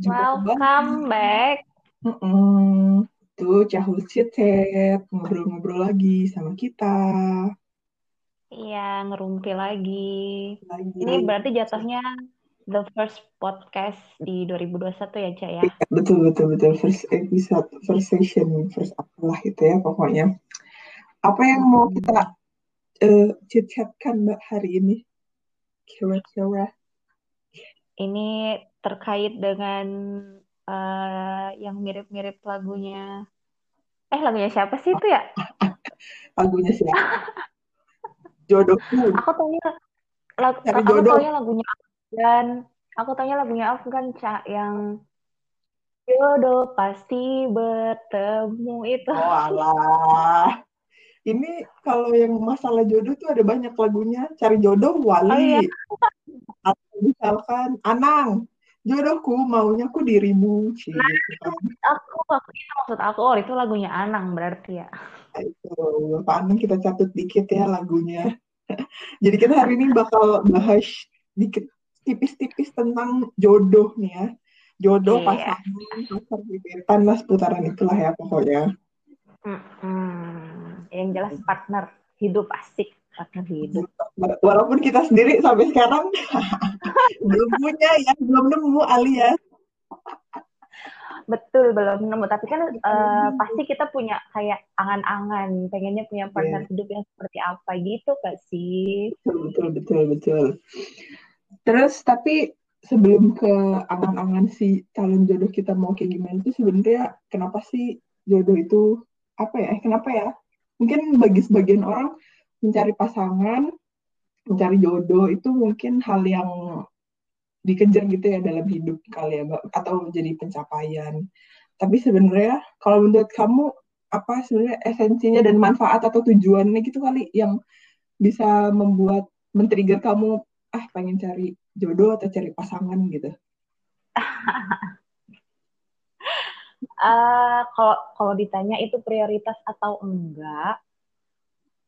Welcome back. Mm-mm. Tuh, Cahul Chat ngobrol-ngobrol lagi sama kita. Iya, ngerumpi lagi. Lagi. Ini berarti jatuhnya the first podcast di 2021 ya, Cak ya? Iya, betul, betul, betul. First episode, first session, first apalah itu ya pokoknya. Apa yang mau kita uh, chit-chatkan Mbak hari ini? Kira-kira. Ini terkait dengan uh, yang mirip-mirip lagunya. Eh, lagunya siapa sih itu ya? lagunya siapa? Jodohku. Aku tanya lagu, aku jodoh. tanya lagunya Afgan. Aku tanya lagunya Afgan, Cak, yang jodoh pasti bertemu itu. Oh, alah. Ini kalau yang masalah jodoh tuh ada banyak lagunya. Cari jodoh wali. Oh, iya. Atau misalkan Anang jodohku maunya aku dirimu sih nah, aku aku itu maksud aku oh itu lagunya Anang berarti ya itu Pak Anang kita catat dikit ya lagunya jadi kita hari ini bakal bahas dikit tipis-tipis tentang jodoh nih ya jodoh yeah. pasangan pasar gebetan lah seputaran itulah ya pokoknya mm -hmm. yang jelas partner hidup asik partner hidup. Walaupun kita sendiri sampai sekarang belum punya ya, belum nemu alias. Betul belum nemu, tapi kan uh, pasti kita punya kayak angan-angan, pengennya punya partner yeah. hidup yang seperti apa gitu gak sih? Betul betul betul betul. Terus tapi sebelum ke angan-angan si calon jodoh kita mau kayak gimana itu sebenarnya kenapa sih jodoh itu apa ya? Eh, kenapa ya? Mungkin bagi sebagian orang mencari pasangan, mencari jodoh itu mungkin hal yang dikejar gitu ya dalam hidup kali ya, atau menjadi pencapaian. Tapi sebenarnya kalau menurut kamu apa sebenarnya esensinya dan manfaat atau tujuannya gitu kali yang bisa membuat men-trigger kamu ah pengen cari jodoh atau cari pasangan gitu? uh, kalau kalau ditanya itu prioritas atau enggak,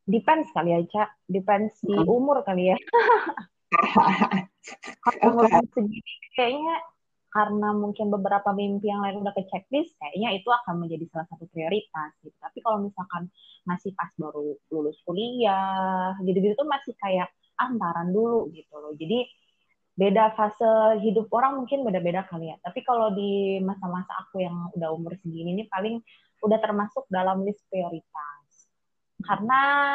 depends kali ya cak depends di umur kali ya kalau umur segini kayaknya karena mungkin beberapa mimpi yang lain udah ke checklist kayaknya itu akan menjadi salah satu prioritas gitu. Tapi kalau misalkan masih pas baru lulus kuliah gitu-gitu tuh masih kayak antaran dulu gitu loh. Jadi beda fase hidup orang mungkin beda-beda kali ya. Tapi kalau di masa-masa aku yang udah umur segini ini paling udah termasuk dalam list prioritas karena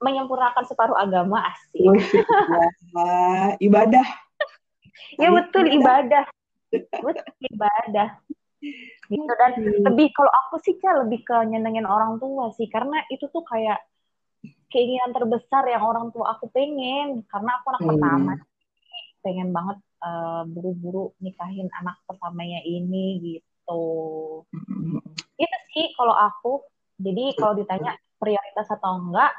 menyempurnakan separuh agama asik. ibadah. ya betul ibadah. Betul ibadah. Gitu dan lebih kalau aku sih kan lebih ke nyenengin orang tua sih karena itu tuh kayak keinginan terbesar yang orang tua aku pengen karena aku anak hmm. pertama pengen banget uh, buru-buru nikahin anak pertamanya ini gitu. Hmm. Itu sih kalau aku. Jadi kalau ditanya prioritas atau enggak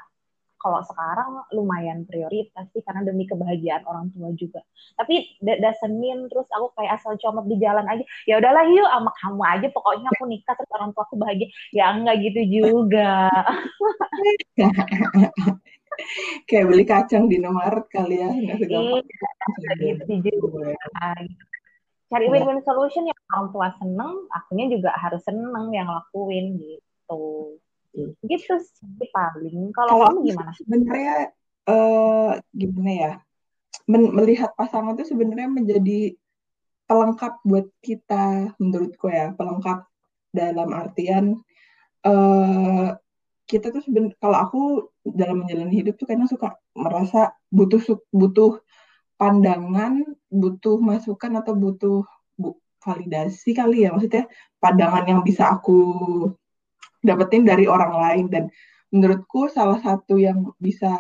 kalau sekarang lumayan prioritas sih karena demi kebahagiaan orang tua juga. Tapi doesn't mean terus aku kayak asal comot di jalan aja. Ya udahlah yuk sama kamu aja pokoknya aku nikah terus orang tua aku bahagia. Ya enggak gitu juga. kayak beli kacang di Indomaret kali ya. Iya, gitu juga. Cari iya. win-win solution yang orang tua seneng, akunya juga harus seneng yang lakuin gitu gitu sih paling. Kalau kamu gimana? sebenarnya uh, gimana ya? Men melihat pasangan itu sebenarnya menjadi pelengkap buat kita menurutku ya pelengkap dalam artian uh, kita tuh kalau aku dalam menjalani hidup tuh kadang suka merasa butuh butuh pandangan butuh masukan atau butuh bu, validasi kali ya maksudnya pandangan yang bisa aku dapetin dari orang lain dan menurutku salah satu yang bisa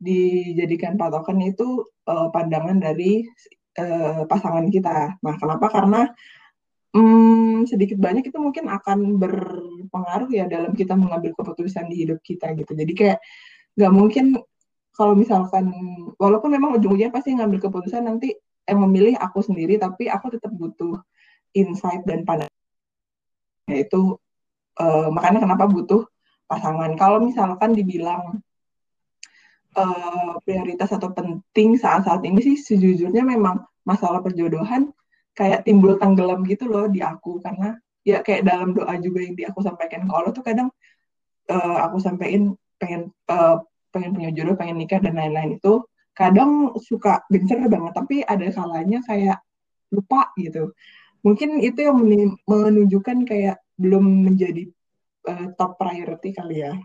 dijadikan patokan itu uh, pandangan dari uh, pasangan kita. Nah, kenapa? Karena um, sedikit banyak itu mungkin akan berpengaruh ya dalam kita mengambil keputusan di hidup kita gitu. Jadi kayak nggak mungkin kalau misalkan walaupun memang ujung-ujungnya pasti ngambil keputusan nanti yang memilih aku sendiri, tapi aku tetap butuh insight dan pandangan yaitu uh, makanya kenapa butuh pasangan. Kalau misalkan dibilang uh, prioritas atau penting saat-saat ini sih sejujurnya memang masalah perjodohan kayak timbul tenggelam gitu loh di aku karena ya kayak dalam doa juga yang di aku sampaikan ke Allah tuh kadang uh, aku sampaikan pengen uh, pengen punya jodoh, pengen nikah dan lain-lain itu kadang suka gencer banget tapi ada kalanya kayak lupa gitu. Mungkin itu yang menunjukkan kayak belum menjadi uh, top priority kali ya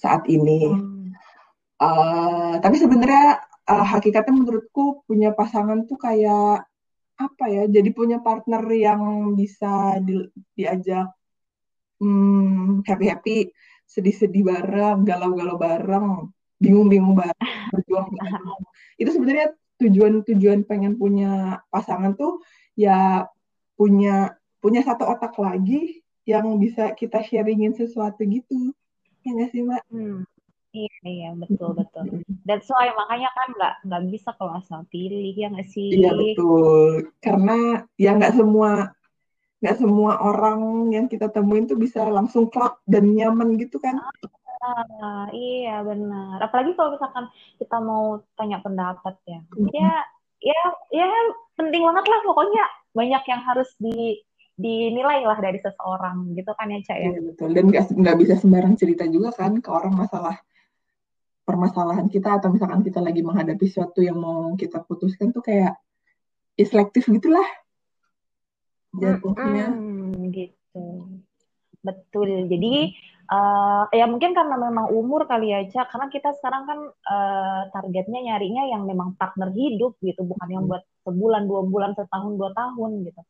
saat ini. Hmm. Uh, tapi sebenarnya uh, hakikatnya menurutku punya pasangan tuh kayak apa ya? Jadi punya partner yang bisa di, diajak hmm, happy happy, sedih-sedih bareng, galau-galau bareng, bingung-bingung bareng, berjuang bareng. Itu sebenarnya tujuan-tujuan pengen punya pasangan tuh ya punya punya satu otak lagi yang bisa kita sharingin sesuatu gitu ya nggak sih mbak? Hmm. Iya iya betul betul. Dan soal makanya kan nggak nggak bisa kalau asal pilih ya nggak sih? Iya betul. Karena ya nggak semua nggak semua orang yang kita temuin tuh bisa langsung klop dan nyaman gitu kan? Ah, iya benar. Apalagi kalau misalkan kita mau tanya pendapat ya, mm-hmm. ya ya ya penting banget lah pokoknya banyak yang harus di dinilai lah dari seseorang gitu kan ya cak ya. Iya betul dan nggak bisa sembarang cerita juga kan ke orang masalah permasalahan kita atau misalkan kita lagi menghadapi sesuatu yang mau kita putuskan tuh kayak selektif gitulah jatuhnya. Hmm, gitu betul. Jadi uh, ya mungkin karena memang umur kali ya cak karena kita sekarang kan uh, targetnya nyarinya yang memang partner hidup gitu bukan yang buat sebulan dua bulan setahun dua tahun gitu.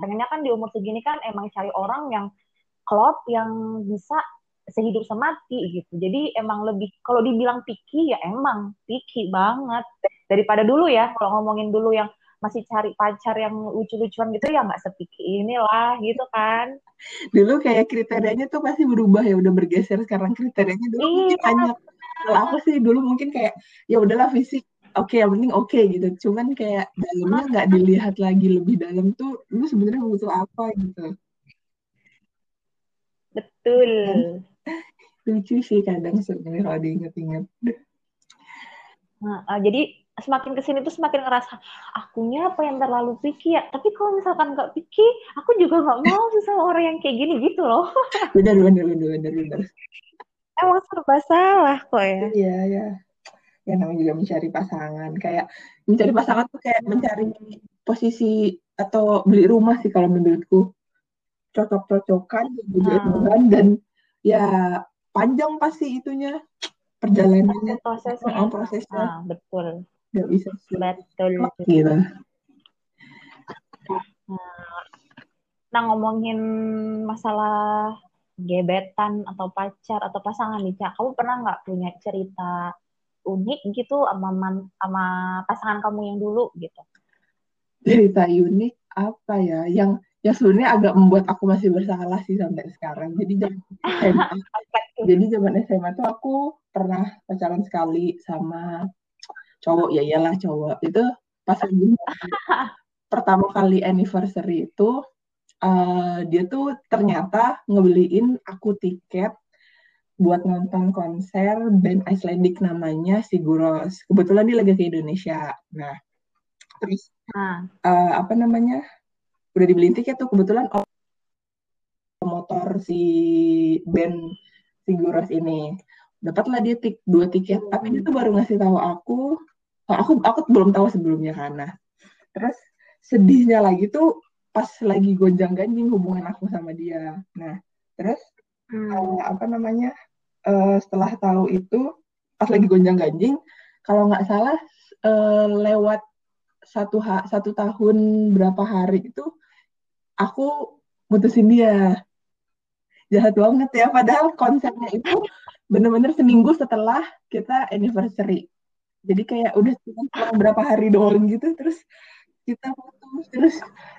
Pengennya kan di umur segini kan emang cari orang yang klop yang bisa sehidup semati gitu. Jadi emang lebih kalau dibilang picky ya emang picky banget. Daripada dulu ya kalau ngomongin dulu yang masih cari pacar yang lucu-lucuan gitu ya nggak sepiki inilah gitu kan. Dulu kayak kriterianya tuh pasti berubah ya udah bergeser sekarang kriterianya dulu iya, mungkin banyak kalau aku sih dulu mungkin kayak ya udahlah fisik oke okay, yang penting oke okay, gitu. Cuman kayak dalamnya nggak dilihat lagi lebih dalam tuh lu sebenarnya butuh apa gitu. Betul. Lucu sih kadang sebenarnya kalau diinget-inget nah, uh, jadi semakin ke sini tuh semakin ngerasa akunya apa yang terlalu picky ya? Tapi kalau misalkan nggak picky aku juga nggak mau sih sama orang yang kayak gini gitu loh. Benar benar benar benar benar. Emang serba salah kok ya. Iya ya ya namanya juga mencari pasangan. Kayak mencari pasangan tuh kayak mencari posisi atau beli rumah sih kalau menurutku. Cocok-cocokan hmm. dan ya panjang pasti itunya. Perjalanannya. Prosesnya oh, prosesnya. Ah, betul nggak bisa betul gitu. nah ngomongin masalah gebetan atau pacar atau pasangan nih cak. Kamu pernah nggak punya cerita unik gitu sama man, sama pasangan kamu yang dulu gitu? Cerita unik apa ya? Yang yang sebenarnya agak membuat aku masih bersalah sih sampai sekarang. Jadi zaman SMA jadi zaman SMA tuh aku pernah pacaran sekali sama cowok ya iyalah cowok itu pas lagi pertama kali anniversary itu uh, dia tuh ternyata ngebeliin aku tiket buat nonton konser band Icelandic namanya Siguros. Kebetulan dia lagi ke Indonesia. Nah, terus uh. Uh, apa namanya? Udah dibeliin tiket tuh kebetulan motor si band Siguros ini. Dapatlah dia tik dua tiket, tapi dia tuh baru ngasih tahu aku aku aku belum tahu sebelumnya karena terus sedihnya lagi tuh pas lagi gonjang ganjing hubungan aku sama dia. Nah terus hmm. uh, apa namanya uh, setelah tahu itu pas lagi gonjang ganjing kalau nggak salah uh, lewat satu ha satu tahun berapa hari itu aku mutusin dia. Jahat banget ya padahal konsepnya itu bener-bener seminggu setelah kita anniversary jadi kayak udah cuma berapa hari doang gitu terus kita putus terus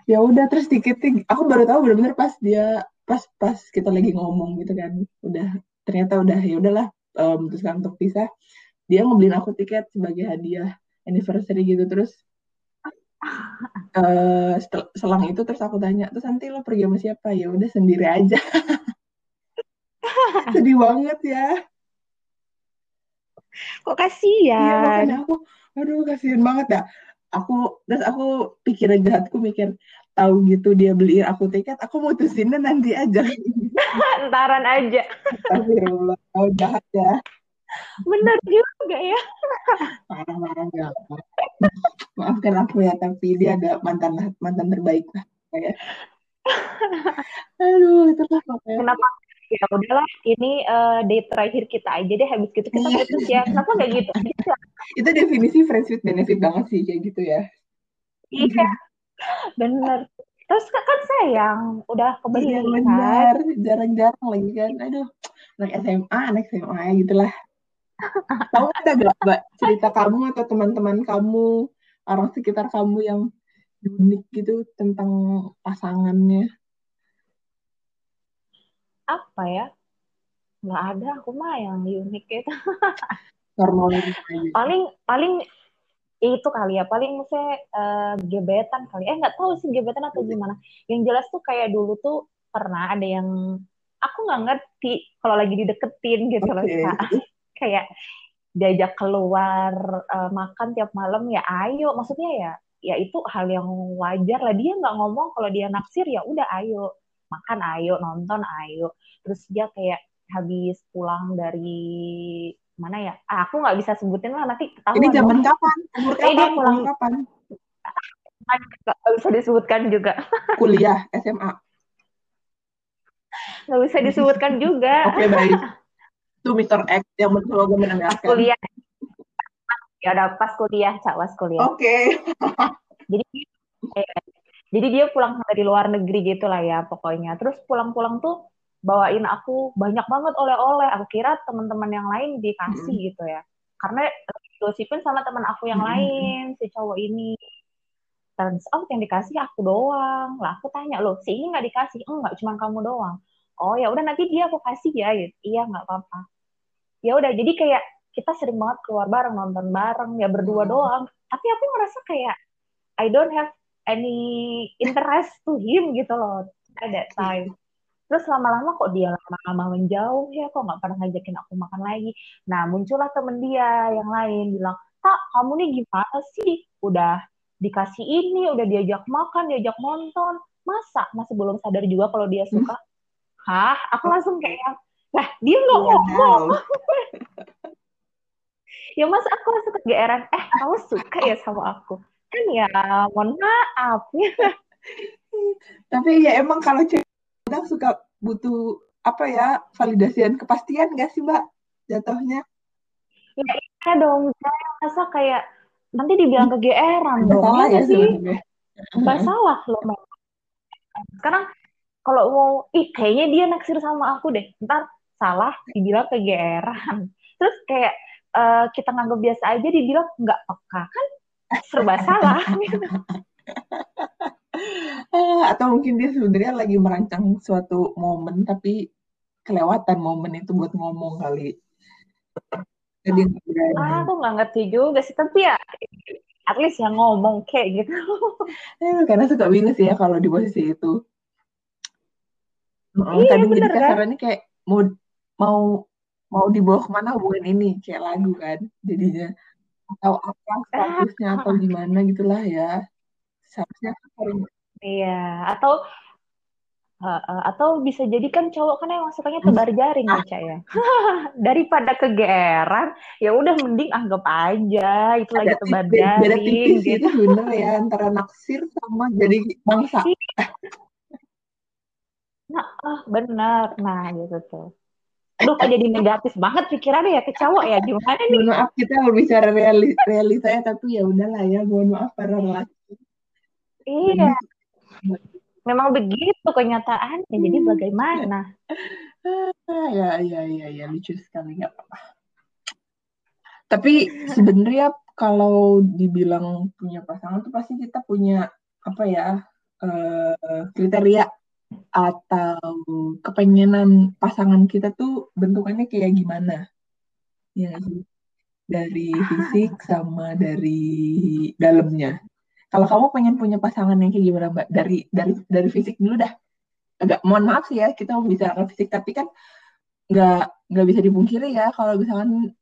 ya udah terus dikit aku baru tahu benar-benar pas dia pas pas kita lagi ngomong gitu kan. Udah ternyata udah ya udahlah um, memutuskan untuk pisah. Dia ngebeliin aku tiket sebagai hadiah anniversary gitu terus uh, selang itu terus aku tanya terus nanti lo pergi sama siapa? Ya udah sendiri aja. Sedih banget ya Kok kasihan? Iya, makanya aku, aduh kasihan banget ya. aku terus aku pikiran jahatku mikir tahu gitu dia beliin aku tiket aku mutusinnya nanti aja Ntaran aja. Astagfirullah oh, jahat ya Bener juga ya. parah-parah enggak maafkan aku ya tapi dia ada mantan mantan terbaik lah kayak aduh itu lah Kenapa? Ya udahlah, ini eh, date terakhir kita aja deh. Habis gitu kita putus ya. Kenapa nggak gitu? Itu definisi friends with benefit banget sih kayak gitu ya Iya, bener. Terus kan sayang, udah kebeli iya kan? benar jarang-jarang lagi kan aduh anak SMA anak SMA ya gitulah tahu ada gak mbak cerita kamu atau teman-teman kamu orang sekitar kamu yang unik gitu tentang pasangannya Apa ya? Nggak ada, aku mah yang unik gitu. normal Paling paling itu kali ya, paling saya eh, gebetan kali. Eh nggak tahu sih gebetan atau gimana. Yang jelas tuh kayak dulu tuh pernah ada yang aku nggak ngerti kalau lagi dideketin gitu loh. Oke. Kak. Kayak diajak keluar eh, makan tiap malam ya ayo. Maksudnya ya ya itu hal yang wajar lah. Dia nggak ngomong kalau dia naksir ya udah ayo makan ayo nonton ayo. Terus dia kayak habis pulang dari mana ya? Ah, aku nggak bisa sebutin lah nanti ketahuan. ini dong. zaman kapan umur Eh, dia kapan pulang. kapan nggak bisa disebutkan juga kuliah SMA nggak bisa disebutkan juga oke baik itu Mr. X yang mencoba mendengarkan kuliah ya udah pas kuliah cak pas kuliah oke jadi eh, jadi dia pulang dari luar negeri gitu lah ya pokoknya. Terus pulang-pulang tuh bawain aku banyak banget oleh-oleh. Aku kira teman-teman yang lain dikasih gitu ya. Karena gosipin sama teman aku yang Mm-mm. lain si cowok ini. Turns out yang dikasih aku doang. Lah aku tanya loh si ini nggak dikasih? Enggak cuma kamu doang. Oh ya udah nanti dia aku kasih ya. Gitu. iya nggak apa-apa. Ya udah jadi kayak kita sering banget keluar bareng nonton bareng ya berdua doang. Tapi aku ngerasa kayak I don't have any interest to him gitu loh at that time. Terus lama-lama kok dia lama-lama menjauh ya kok nggak pernah ngajakin aku makan lagi. Nah muncullah temen dia yang lain bilang tak kamu nih gimana sih? Udah dikasih ini udah diajak makan diajak nonton. Masa masih belum sadar juga kalau dia suka? Hah? Aku langsung kayak lah dia nggak ngomong. Wow. ya mas aku langsung kegeeran eh kamu suka ya sama aku kan ya mohon maaf. Ya Tapi ya emang kalau kadang suka butuh apa ya validasi dan kepastian gak sih mbak jatuhnya? ya dong saya rasa kayak nanti dibilang kegeeran dong salah ya ya sih? nggak salah loh Mbak. sekarang kalau mau ih kayaknya dia naksir sama aku deh. Ntar salah dibilang kegeeran. Terus kayak eh, kita nganggap biasa aja dibilang nggak peka. Kan serba salah Atau mungkin dia sebenarnya lagi merancang suatu momen tapi kelewatan momen itu buat ngomong kali. Jadi ah aku nggak ngerti juga sih tapi ya at least yang ngomong kayak gitu Eh, karena suka bingung sih ya kalau di posisi itu. Heeh, Iya, kadang jadi bener kan? kasarannya kayak mau mau mau dibawa ke mana hubungan ini kayak lagu kan jadinya atau apa statusnya atau gimana gitulah ya seharusnya Iya, atau uh, uh, atau bisa jadi kan cowok kan emang sukanya tebar jaring ya, Cak ya. Daripada kegeeran, ya udah mending anggap aja itu lagi tebar tipis, beda jaring tipis gitu. itu sebenarnya ya antara naksir sama jadi bangsa Nah, ah, benar. Nah, gitu tuh. Aduh, kok jadi negatif banget pikirannya ya ke cowok ya. Gimana nih? mohon maaf kita berbicara reali realitanya tapi ya udahlah ya mohon maaf para lelaki Iya, memang begitu kenyataannya. Jadi bagaimana? Ah, ya ya ya ya lucu sekali nggak apa-apa tapi sebenarnya kalau dibilang punya pasangan tuh pasti kita punya apa ya eh, kriteria atau kepengenan pasangan kita tuh bentukannya kayak gimana? Ya sih? Dari fisik sama dari dalamnya. Kalau kamu pengen punya pasangan yang kayak gimana mbak? Dari dari dari fisik dulu dah. Agak mohon maaf sih ya kita mau bicarakan fisik tapi kan nggak nggak bisa dipungkiri ya kalau misalkan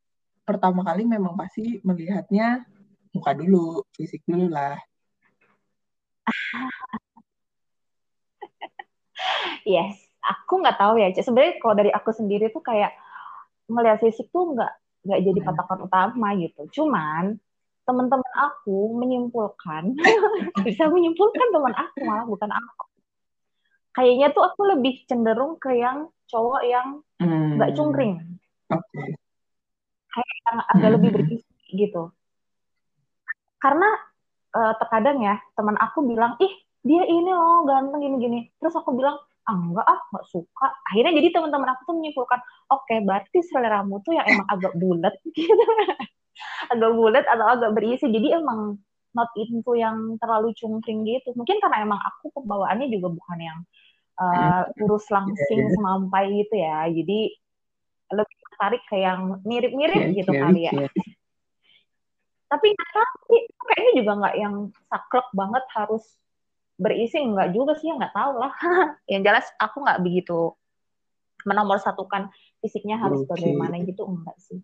pertama kali memang pasti melihatnya muka dulu, fisik dulu lah. Yes, aku nggak tahu ya. Sebenarnya kalau dari aku sendiri tuh kayak melihat fisik tuh nggak nggak jadi hmm. patokan utama gitu. Cuman teman-teman aku menyimpulkan bisa menyimpulkan teman aku malah bukan aku. Kayaknya tuh aku lebih cenderung ke yang cowok yang nggak hmm. cungkring. Okay. Kayak yang agak hmm. lebih berisi gitu. Karena uh, terkadang ya teman aku bilang, ih dia ini loh ganteng gini-gini. Terus aku bilang, ah enggak ah nggak suka. Akhirnya jadi teman-teman aku tuh menyimpulkan, oke okay, berarti seleramu tuh yang emang agak bulat gitu. agak bulat atau agak berisi. Jadi emang not into yang terlalu cungkring gitu. Mungkin karena emang aku pembawaannya juga bukan yang uh, kurus langsing semampai gitu ya. Jadi lebih tertarik ke yang mirip-mirip yeah, gitu yeah, kali ya. Yeah. Tapi nggak tahu kayaknya juga nggak yang saklek banget harus berisi nggak juga sih nggak tahu lah. yang jelas aku nggak begitu menomor satukan fisiknya harus okay. bagaimana gitu enggak sih.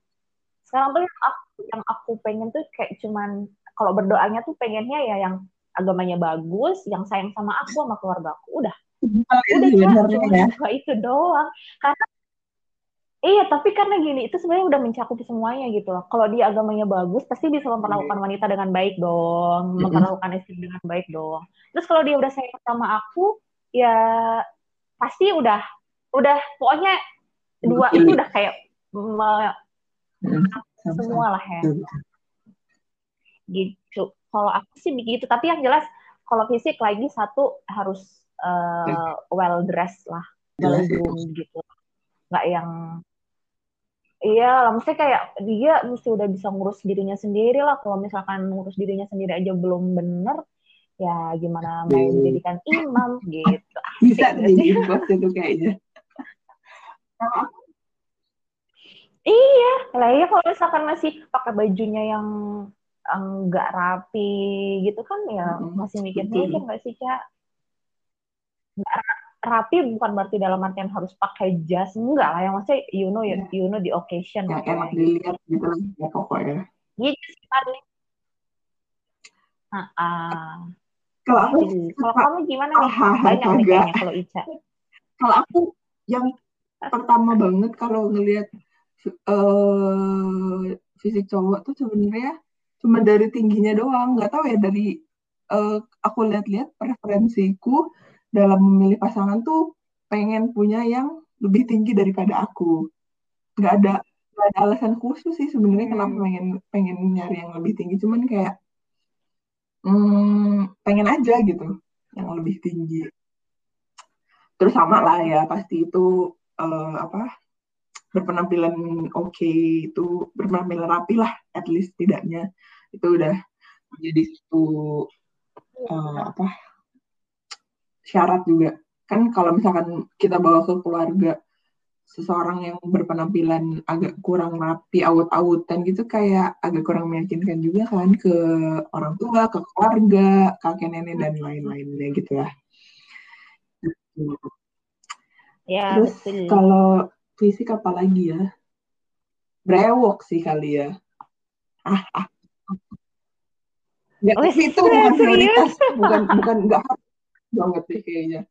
Sekarang tuh yang aku, yang aku pengen tuh kayak cuman kalau berdoanya tuh pengennya ya yang agamanya bagus, yang sayang sama aku sama keluarga aku udah. Oh, udah cuma ya. itu doang. Karena Iya, tapi karena gini, itu sebenarnya udah mencakup semuanya gitu loh. Kalau dia agamanya bagus, pasti bisa memperlakukan iya. wanita dengan baik dong, mm-hmm. memperlakukan istri dengan baik dong. Terus kalau dia udah sayang sama aku, ya pasti udah, udah pokoknya dua itu udah kayak me, semua lah ya. Gitu. Kalau aku sih begitu, tapi yang jelas kalau fisik lagi satu harus uh, well dressed lah, well groomed gitu nggak yang iya lah mesti kayak dia mesti udah bisa ngurus dirinya sendiri lah. Kalau misalkan ngurus dirinya sendiri aja belum bener ya gimana mau dijadikan imam gitu. Bisa jadi bos itu kayaknya. Iya lah ya kalau misalkan masih pakai bajunya yang enggak rapi gitu kan ya hmm, masih aja nggak sih cak? Rapi bukan berarti dalam artian harus pakai jas enggak lah yang maksudnya you know yeah. you know the occasion yang gitu enak dilihat gitu ya pokoknya. Gitu sih paling uh, uh. kalau aku kalau kamu gimana nih? Banyak nih kayaknya kalau Ica. Kalau aku yang pertama banget kalau ngelihat uh, fisik cowok tuh sebenarnya cuma dari tingginya doang. Nggak tahu ya dari uh, aku lihat-lihat preferensiku dalam memilih pasangan tuh pengen punya yang lebih tinggi daripada aku. Nggak ada nggak ada alasan khusus sih sebenarnya hmm. kenapa pengen pengen nyari yang lebih tinggi. Cuman kayak hmm, pengen aja gitu yang lebih tinggi. Terus sama lah ya pasti itu uh, apa berpenampilan oke okay, itu berpenampilan rapi lah at least tidaknya itu udah menjadi satu uh, apa syarat juga. Kan kalau misalkan kita bawa ke keluarga seseorang yang berpenampilan agak kurang rapi awut-awutan gitu kayak agak kurang meyakinkan juga kan ke orang tua ke keluarga kakek nenek dan lain-lainnya gitu lah ya terus kalau fisik apa lagi ya? Brewok sih kali ya. Ah, ah. Nggak, oh, itu bukan prioritas bukan bukan nggak banget deh kayaknya.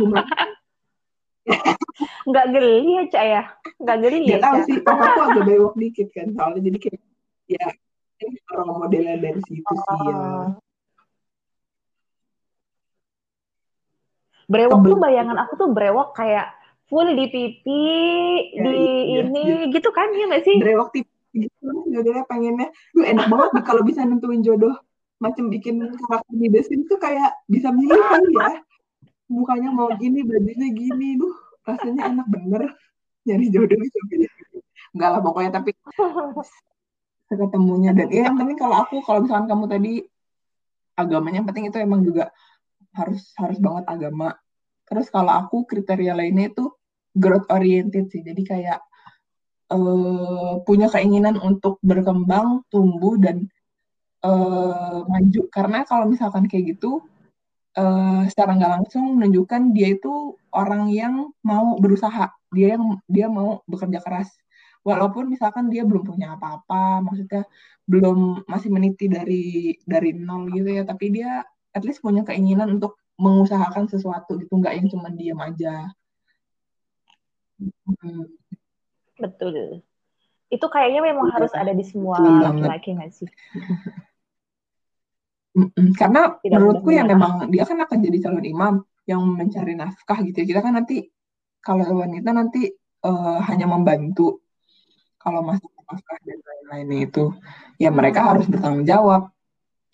Cuma nggak geli ya cak ya? Nggak geli ya tahu sih papaku agak bewok dikit kan soalnya jadi kayak ya orang modelnya dari situ sih ya. Oh. brewok tuh bayangan aku tuh brewok kayak full di pipi ya, di iya, ini iya. gitu kan ya nggak sih? Brewok tipe gitu pengennya. Lu enak banget kalau bisa nentuin jodoh macam bikin karakter di The tuh kayak bisa milih kan ya. Mukanya mau gini bajunya gini. Duh rasanya enak bener. Nyari jodoh itu enggak lah pokoknya tapi ketemunya. Dan ya yang penting kalau aku kalau misalkan kamu tadi agamanya yang penting itu emang juga harus harus banget agama. Terus kalau aku kriteria lainnya itu growth oriented sih. Jadi kayak uh, punya keinginan untuk berkembang tumbuh dan uh, maju. Karena kalau misalkan kayak gitu uh, secara nggak langsung menunjukkan dia itu orang yang mau berusaha. Dia yang dia mau bekerja keras. Walaupun misalkan dia belum punya apa-apa maksudnya belum masih meniti dari dari nol gitu ya. Tapi dia at least punya keinginan untuk mengusahakan sesuatu gitu. Nggak yang cuma diam aja. Hmm. betul. Itu kayaknya memang ya, harus ada di semua laki-laki nggak sih karena Tidak menurutku ya memang dia kan akan jadi calon imam yang mencari nafkah gitu ya. Kita kan nanti kalau wanita nanti uh, hanya membantu kalau masalah nafkah dan lain-lain itu ya mereka harus bertanggung jawab.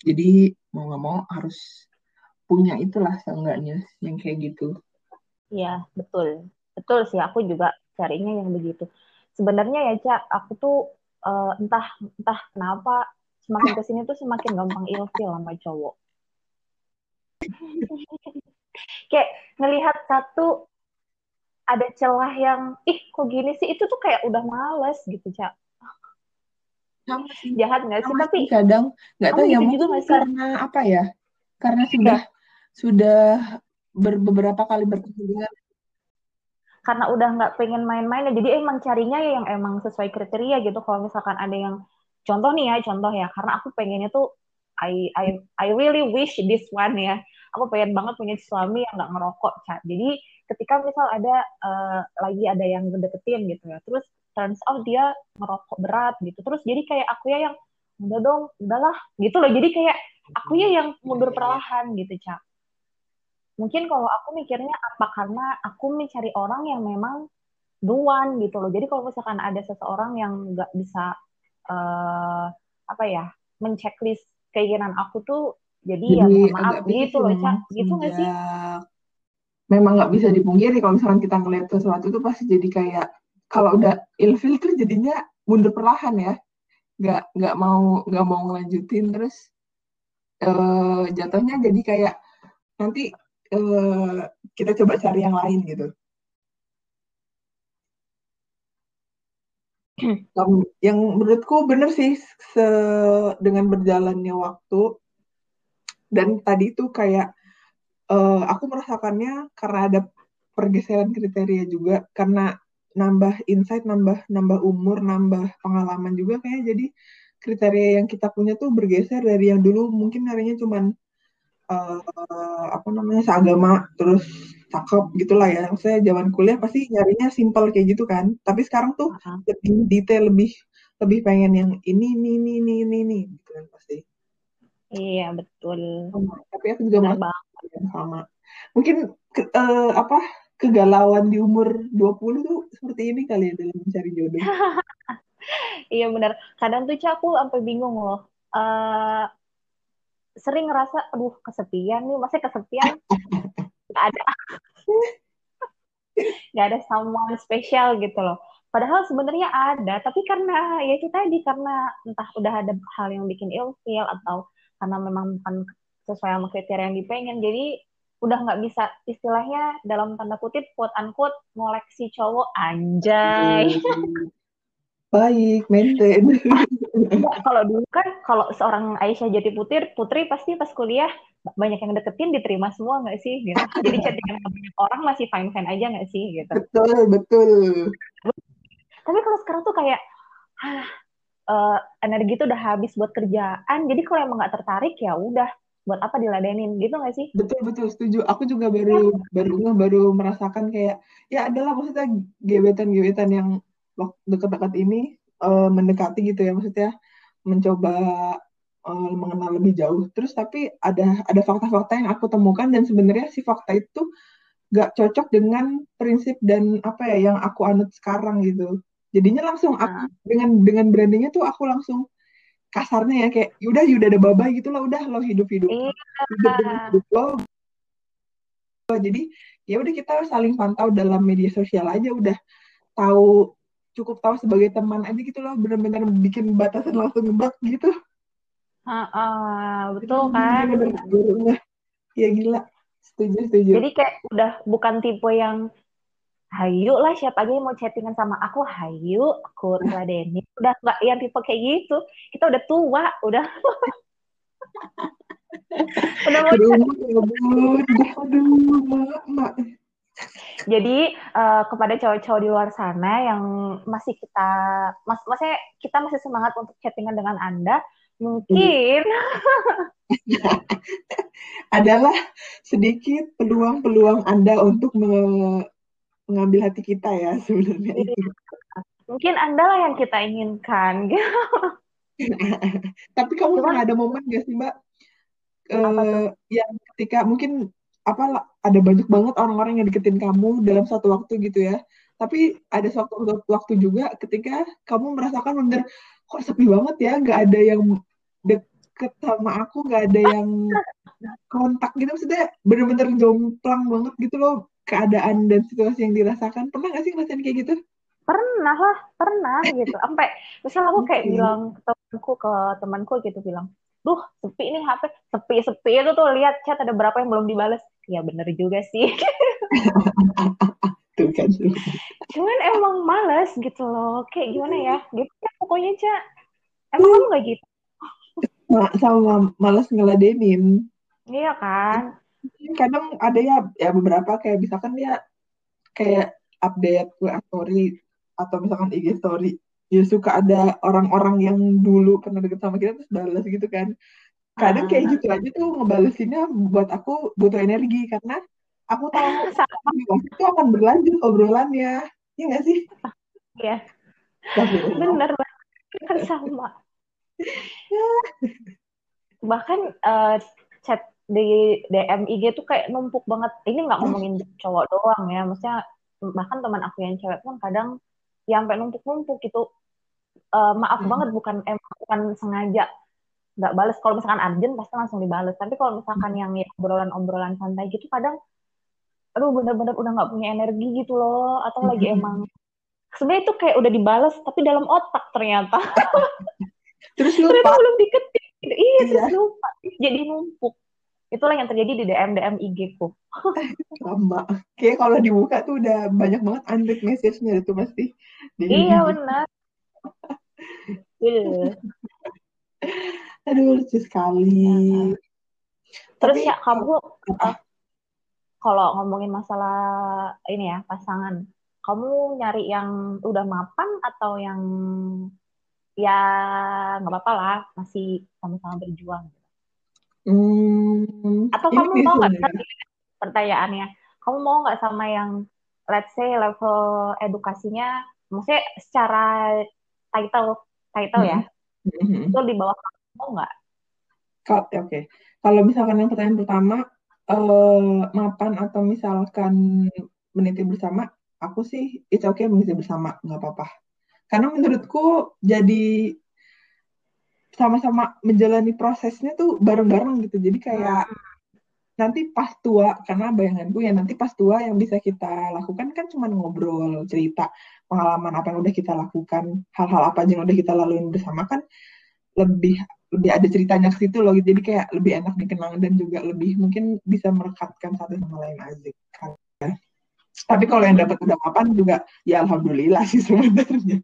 Jadi mau nggak mau harus punya itulah seenggaknya yang kayak gitu. Iya, betul. Betul sih, aku juga carinya yang begitu. Sebenarnya ya, Cak, aku tuh uh, entah entah kenapa semakin ke sini tuh semakin gampang ilfil sama cowok. kayak ngelihat satu ada celah yang ih kok gini sih? Itu tuh kayak udah males gitu cak. Sama sih. Jahat nggak sih? Tapi kadang nggak tahu ya gitu mungkin karena apa ya? Karena sudah ya. sudah ber, beberapa kali bertemu dengan karena udah nggak pengen main-main ya jadi emang carinya ya yang emang sesuai kriteria gitu. Kalau misalkan ada yang contoh nih ya contoh ya. Karena aku pengennya tuh I I I really wish this one ya. Aku pengen banget punya suami yang nggak ngerokok cak jadi ketika misal ada uh, lagi ada yang deketin gitu ya terus turns out dia ngerokok berat gitu. Terus jadi kayak aku ya yang udah dong udahlah gitu loh. Jadi kayak aku ya yang mundur perlahan gitu cak mungkin kalau aku mikirnya apa? Karena aku mencari orang yang memang duan gitu loh. Jadi kalau misalkan ada seseorang yang nggak bisa uh, apa ya menceklis keinginan aku tuh jadi, ya, jadi ya maaf gitu loh cak. gitu nggak sih? memang nggak bisa dipungkiri kalau misalkan kita ngeliat sesuatu tuh pasti jadi kayak kalau udah ilfil tuh jadinya mundur perlahan ya. Nggak nggak mau nggak mau ngelanjutin terus uh, jatuhnya jadi kayak nanti uh, kita coba cari yang lain gitu yang menurutku bener sih se dengan berjalannya waktu dan tadi itu kayak uh, aku merasakannya karena ada pergeseran kriteria juga karena nambah insight, nambah nambah umur, nambah pengalaman juga kayak jadi kriteria yang kita punya tuh bergeser dari yang dulu. Mungkin nyarinya cuman uh, apa namanya seagama terus cakep gitulah ya. Saya zaman kuliah pasti nyarinya simpel kayak gitu kan. Tapi sekarang tuh uh-huh. lebih detail, lebih lebih pengen yang ini ini ini ini ini, ini gitu kan pasti. Iya betul. Sama. Tapi aku juga Benar yang sama. Mungkin ke, uh, apa kegalauan di umur 20 tuh seperti ini kali ya dalam mencari jodoh. iya benar. Kadang tuh aku sampai bingung loh. Uh, sering ngerasa aduh kesepian nih, masih kesepian nggak ada. Nggak ada someone spesial gitu loh. Padahal sebenarnya ada, tapi karena ya itu tadi karena entah udah ada hal yang bikin ilfeel atau karena memang bukan sesuai sama kriteria yang dipengen jadi udah nggak bisa istilahnya dalam tanda kutip quote unquote ngoleksi cowok anjay. Baik maintain kalau dulu kan kalau seorang Aisyah jadi putri putri pasti pas kuliah banyak yang deketin diterima semua nggak sih? Gitu. Jadi chattingan banyak orang masih fine fine aja nggak sih? Gitu. Betul betul. Tapi kalau sekarang tuh kayak ah, uh, energi itu udah habis buat kerjaan jadi kalau emang nggak tertarik ya udah buat apa diladenin? Gitu nggak sih? Betul betul setuju. Aku juga baru ya. baru baru merasakan kayak ya adalah maksudnya gebetan gebetan yang dekat-dekat ini uh, mendekati gitu ya maksudnya mencoba uh, mengenal lebih jauh terus tapi ada ada fakta-fakta yang aku temukan dan sebenarnya si fakta itu gak cocok dengan prinsip dan apa ya yang aku anut sekarang gitu jadinya langsung aku, nah. dengan dengan brandingnya tuh aku langsung kasarnya ya kayak yaudah yaudah ada babay gitu lah udah lo hidup hidup iya. hidup hidup lo jadi ya udah kita saling pantau dalam media sosial aja udah tahu cukup tahu sebagai teman aja gitu loh benar-benar bikin batasan langsung ngebak gitu. Uh, uh, betul kan? ya gila. Setuju setuju. Jadi kayak udah bukan tipe yang hayu lah siapa aja yang mau chattingan sama aku? Hayu aku ladenin udah nggak yang tipe kayak gitu. Kita udah tua udah. Udah mau aduh, aduh, mak, mak. Jadi uh, kepada cowok-cowok di luar sana yang masih kita, mas, maksudnya kita masih semangat untuk chattingan dengan anda, mungkin adalah sedikit peluang-peluang anda untuk me mengambil hati kita ya sebenarnya. Iya. Mungkin anda lah yang kita inginkan. Tapi kamu Cuma, pernah ada momen gak sih mbak? Uh, yang ketika mungkin apa ada banyak banget orang-orang yang deketin kamu dalam satu waktu gitu ya. Tapi ada suatu waktu juga ketika kamu merasakan bener kok sepi banget ya nggak ada yang deket sama aku nggak ada yang kontak gitu. Maksudnya bener-bener jomplang banget gitu loh keadaan dan situasi yang dirasakan. Pernah nggak sih ngerasain kayak gitu? Pernah lah pernah gitu. Sampai misal aku kayak bilang ke temanku ke temanku gitu bilang duh sepi nih HP sepi sepi. Itu tuh lihat chat ada berapa yang belum dibales ya bener juga sih. Tuh kan. Cuman emang males gitu loh. Kayak gimana ya? Gitu ya pokoknya cak emang kamu gak gitu? Sama males ngeladenin. Iya kan? Kadang ada ya ya beberapa kayak misalkan dia kayak update WA story atau misalkan IG story ya suka ada orang-orang yang dulu pernah deket sama kita terus balas gitu kan kadang kayak ah. gitu aja tuh ngebalesinnya buat aku butuh energi karena aku tahu itu akan berlanjut obrolannya. Ya nggak sih? Iya. Bener kan sama. Bahkan uh, chat di DM IG tuh kayak numpuk banget. Ini nggak ngomongin cowok doang ya. Maksudnya bahkan teman aku yang cewek pun kadang yang sampai numpuk-numpuk gitu. Uh, maaf hmm. banget bukan emang bukan sengaja nggak balas kalau misalkan urgent pasti langsung dibales. Tapi kalau misalkan yang ya, obrolan-obrolan santai gitu kadang aduh bener-bener udah nggak punya energi gitu loh. Atau lagi emang sebenarnya itu kayak udah dibales tapi dalam otak ternyata. Terus lupa. ternyata belum diketik. Iya, iya. terus lupa. Jadi numpuk. Itulah yang terjadi di DM DM IG ku. Sama kayak kalau dibuka tuh udah banyak banget unread message-nya itu pasti iya benar. Iya. Aduh lucu sekali. Ya, Terus Tapi, ya kamu uh, kalau ngomongin masalah ini ya pasangan, kamu nyari yang udah mapan atau yang ya nggak apa-apa lah masih sama-sama berjuang? Hmm, atau kamu mau nggak pertanyaannya? Kamu mau nggak sama yang let's say level edukasinya, maksudnya secara title title ya mm-hmm. itu di bawah kamu mau nggak? Oke. Okay. kalau misalkan yang pertanyaan pertama uh, mapan atau misalkan meniti bersama aku sih itu oke okay meniti bersama nggak apa-apa. Karena menurutku jadi sama-sama menjalani prosesnya tuh bareng-bareng gitu. Jadi kayak hmm. nanti pas tua karena bayanganku ya nanti pas tua yang bisa kita lakukan kan cuma ngobrol cerita pengalaman apa yang udah kita lakukan hal-hal apa aja yang udah kita laluin bersama kan lebih lebih ada ceritanya ke situ loh jadi kayak lebih enak dikenang dan juga lebih mungkin bisa merekatkan satu sama lain aja kan tapi kalau yang dapat udah kapan juga ya alhamdulillah sih sebenarnya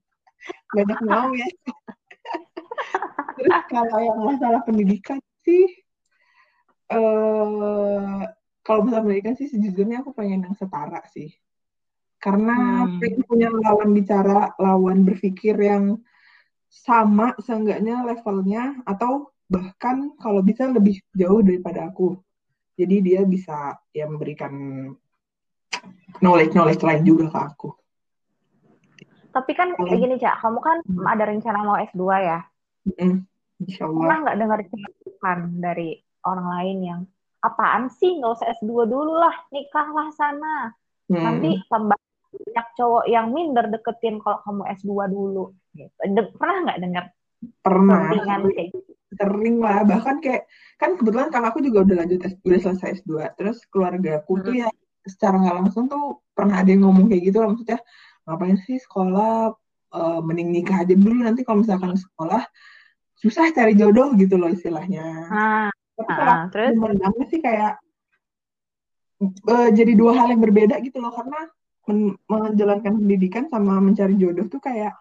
banyak mau ya terus kalau yang masalah pendidikan sih uh, kalau bahasa pendidikan sih sejujurnya aku pengen yang setara sih. Karena hmm. pengen punya lawan bicara, lawan berpikir yang sama seenggaknya levelnya atau bahkan kalau bisa lebih jauh daripada aku. Jadi dia bisa ya memberikan knowledge-knowledge lain juga ke aku. Tapi kan kayak gini, Cak, kamu kan hmm. ada rencana mau S2 ya? Hmm. Insya Allah. Pernah nggak dengar cerita dari orang lain yang apaan sih nggak usah S2 dulu lah nikahlah sana hmm. nanti tambah banyak cowok yang minder deketin kalau kamu S2 dulu gitu. Pernah nggak dengar pernah kayak gitu? sering lah bahkan kayak kan kebetulan kalau aku juga udah lanjut udah selesai S2 terus keluarga aku hmm. tuh ya secara nggak langsung tuh pernah ada yang ngomong kayak gitu lah maksudnya ngapain sih sekolah uh, mending nikah aja dulu nanti kalau misalkan sekolah susah cari jodoh gitu loh istilahnya. Ah, tapi kalau uh, terus memandangnya sih kayak uh, jadi dua hal yang berbeda gitu loh karena men menjalankan pendidikan sama mencari jodoh tuh kayak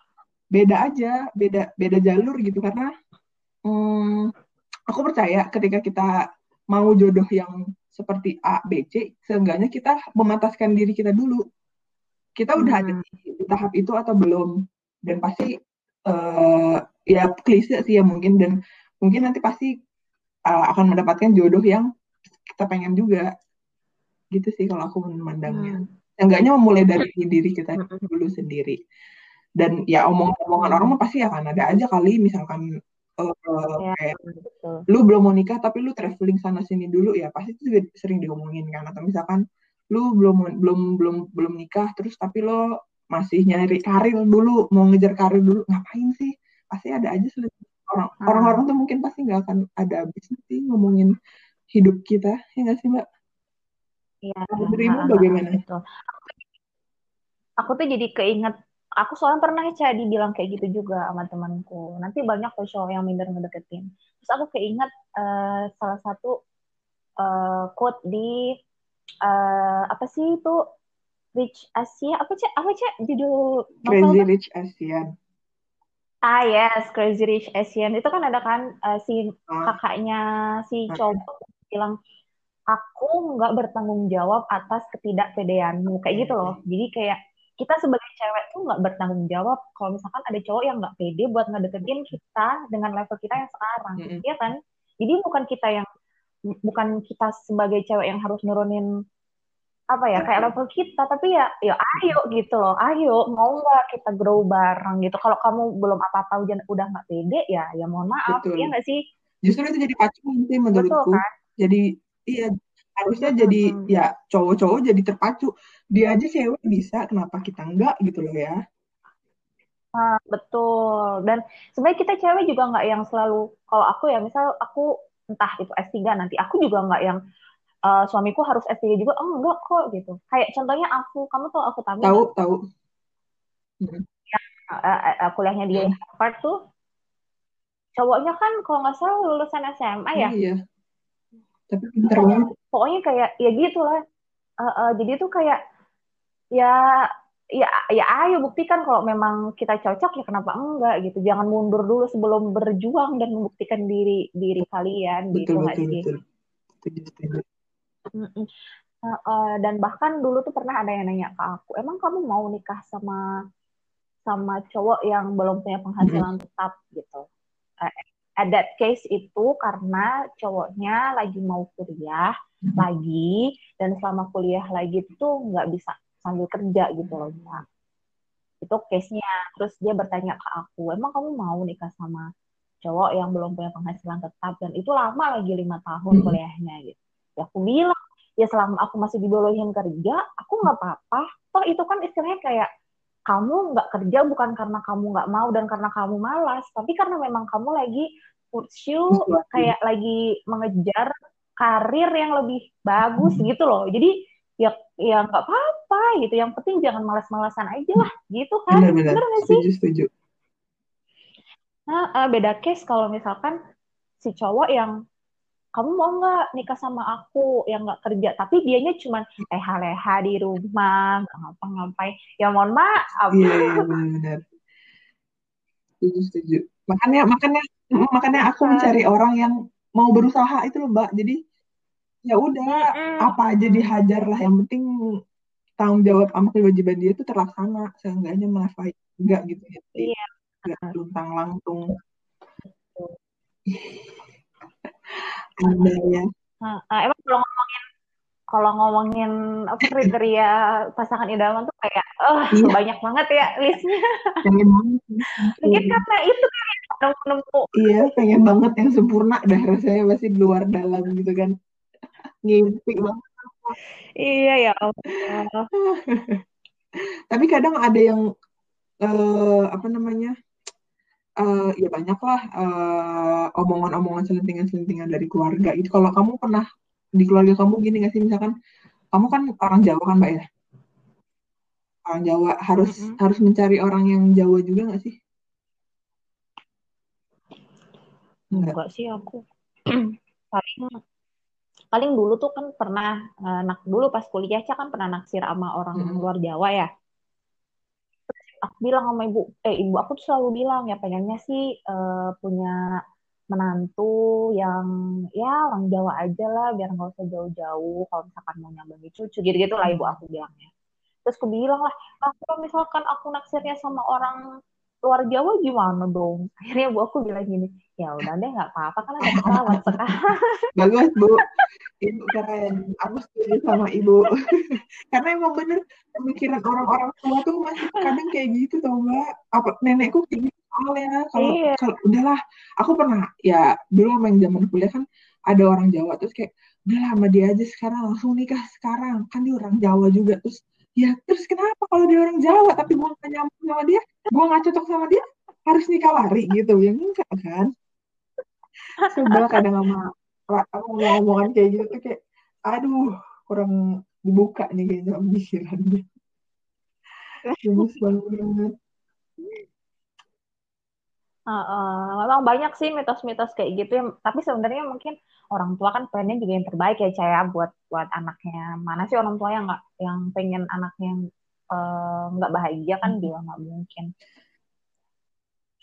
beda aja, beda beda jalur gitu karena um, aku percaya ketika kita mau jodoh yang seperti A, B, C, seenggaknya kita memataskan diri kita dulu. Kita udah hmm. ada di, di tahap itu atau belum? Dan pasti uh, ya klise sih ya mungkin dan mungkin nanti pasti uh, akan mendapatkan jodoh yang kita pengen juga. Gitu sih kalau aku memandangnya. Hmm. Enggaknya memulai dari diri kita hmm. dulu sendiri. Dan ya omongan-omongan orang mah pasti akan ada aja kali misalkan uh, ya, kayak betul. lu belum mau nikah tapi lu traveling sana sini dulu ya pasti itu juga sering diomongin kan atau misalkan lu belum belum belum belum nikah terus tapi lo masih nyari karir dulu mau ngejar karir dulu ngapain sih pasti ada aja orang hmm. orang-orang tuh mungkin pasti nggak akan ada habis sih ngomongin hidup kita ya nggak sih mbak Iya. Menurutmu bagaimana? Betul. Aku tuh jadi keinget aku soalnya pernah ya dibilang kayak gitu juga sama temanku. Nanti banyak tuh cowok yang minder ngedeketin. Terus aku keinget uh, salah satu uh, quote di uh, apa sih itu? Rich Asia apa cek apa cek judul Crazy Rich Asian. Ah yes Crazy Rich Asian. Itu kan ada kan uh, si ah. kakaknya si cowok bilang aku nggak bertanggung jawab atas ketidakpedeanmu kayak gitu loh. Jadi kayak kita sebagai cewek tuh nggak bertanggung jawab kalau misalkan ada cowok yang nggak pede buat ngedeketin kita dengan level kita yang sekarang, mm -hmm. ya kan? Jadi bukan kita yang bukan kita sebagai cewek yang harus nurunin apa ya kayak level kita, tapi ya ya ayo gitu loh, ayo mau nggak kita grow bareng gitu. Kalau kamu belum apa-apa udah udah nggak pede ya ya mohon maaf Betul. ya nggak sih? Justru itu jadi pacuan sih menurutku. Betul, kan? Jadi iya harusnya jadi hmm. ya cowok-cowok jadi terpacu. Dia aja cewek bisa kenapa kita enggak? gitu loh ya. Nah, betul. Dan sebenarnya kita cewek juga nggak yang selalu kalau aku ya misal aku entah itu S3 nanti aku juga nggak yang uh, suamiku harus S3 juga oh enggak kok gitu. Kayak contohnya aku kamu tuh aku tahu tahu tahu. Hmm. ya, uh, uh, kuliahnya di hmm. Harvard tuh cowoknya kan kalau nggak salah lulusan SMA ya. Iya tapi pinter banget. Pokoknya kayak ya gitu lah uh, uh, jadi tuh kayak ya ya ya ayo buktikan kalau memang kita cocok ya kenapa enggak gitu. Jangan mundur dulu sebelum berjuang dan membuktikan diri diri kalian betul, gitu betul, sih? betul. Betul, Uh, uh, dan bahkan dulu tuh pernah ada yang nanya ke aku emang kamu mau nikah sama sama cowok yang belum punya penghasilan tetap? gitu. Uh, at that case itu karena cowoknya lagi mau kuliah hmm. lagi dan selama kuliah lagi tuh nggak bisa sambil kerja gitu loh ya. Itu case-nya. Terus dia bertanya ke aku, emang kamu mau nikah sama cowok yang belum punya penghasilan tetap dan itu lama lagi lima tahun hmm. kuliahnya gitu. Ya aku bilang, ya selama aku masih dibolehin kerja, aku nggak apa-apa. Toh itu kan istilahnya kayak kamu nggak kerja bukan karena kamu nggak mau dan karena kamu malas, tapi karena memang kamu lagi pursue kayak lagi mengejar karir yang lebih bagus hmm. gitu loh. Jadi ya ya nggak apa-apa gitu. Yang penting jangan malas-malasan aja lah gitu kan. Benar, benar. Bener sih? Setuju, setuju. Nah, uh, beda case kalau misalkan si cowok yang kamu mau nggak nikah sama aku yang nggak kerja? Tapi dianya cuma leha-leha di rumah nggak ngapa-ngapain. Ya mohon maaf. Iya iya benar. Setuju setuju. Makanya makanya makanya aku mencari orang yang mau berusaha itu loh mbak. Jadi ya udah apa aja dihajar lah. Yang penting tanggung jawab sama kewajiban dia itu terlaksana. Seenggaknya menafkahi enggak gitu ya. Iya. enggak luntang lantung ada ya. Nah, emang kalau ngomongin kalau ngomongin apa kriteria pasangan idaman tuh kayak oh iya. banyak banget ya listnya. Mungkin karena itu kan nemu-nemu. Iya pengen banget yang sempurna dah rasanya masih di luar dalam gitu kan. Ngimpi banget. Iya ya Allah. Tapi kadang ada yang uh, apa namanya uh, ya banyak lah uh, omongan-omongan selentingan-selentingan dari keluarga. Itu kalau kamu pernah di keluarga kamu gini nggak sih? Misalkan kamu kan orang Jawa kan mbak ya? Orang Jawa. Harus mm -hmm. harus mencari orang yang Jawa juga nggak sih? Enggak, Enggak sih aku. Paling paling dulu tuh kan pernah uh, nak dulu pas kuliah cah kan pernah naksir sama orang hmm. luar Jawa ya aku bilang sama ibu eh ibu aku tuh selalu bilang ya pengennya sih uh, punya menantu yang ya orang Jawa aja lah biar nggak usah jauh-jauh. Kalau misalkan mau nyambangi cucu gitu gitu lah ibu aku bilangnya. Terus aku bilang lah ah, kalau misalkan aku naksirnya sama orang luar Jawa gimana dong? Akhirnya bu aku bilang gini ya udah deh nggak apa-apa kan ada pesawat sekarang. Bagus bu. Ibu keren. Aku setuju sama ibu. Karena emang bener pemikiran orang-orang tua tuh masih kadang kayak gitu tau mbak. Apa nenekku kayak gitu soalnya. Kalau iya. kalau udahlah. Aku pernah ya dulu main zaman kuliah kan ada orang Jawa terus kayak udah lama dia aja sekarang langsung nikah sekarang. Kan dia orang Jawa juga terus ya terus kenapa kalau dia orang Jawa tapi gue gak nyambung sama dia? Gue gak cocok sama dia harus nikah lari gitu. Ya enggak kan? Sebel kadang sama aku ngomong kayak gitu tuh kayak aduh kurang dibuka nih kayaknya pikirannya gemes banget Uh, uh, memang banyak sih mitos-mitos kayak gitu ya. Tapi sebenarnya mungkin orang tua kan pengennya juga yang terbaik ya Caya buat buat anaknya. Mana sih orang tua yang nggak yang pengen anaknya nggak uh, bahagia kan juga nggak mungkin.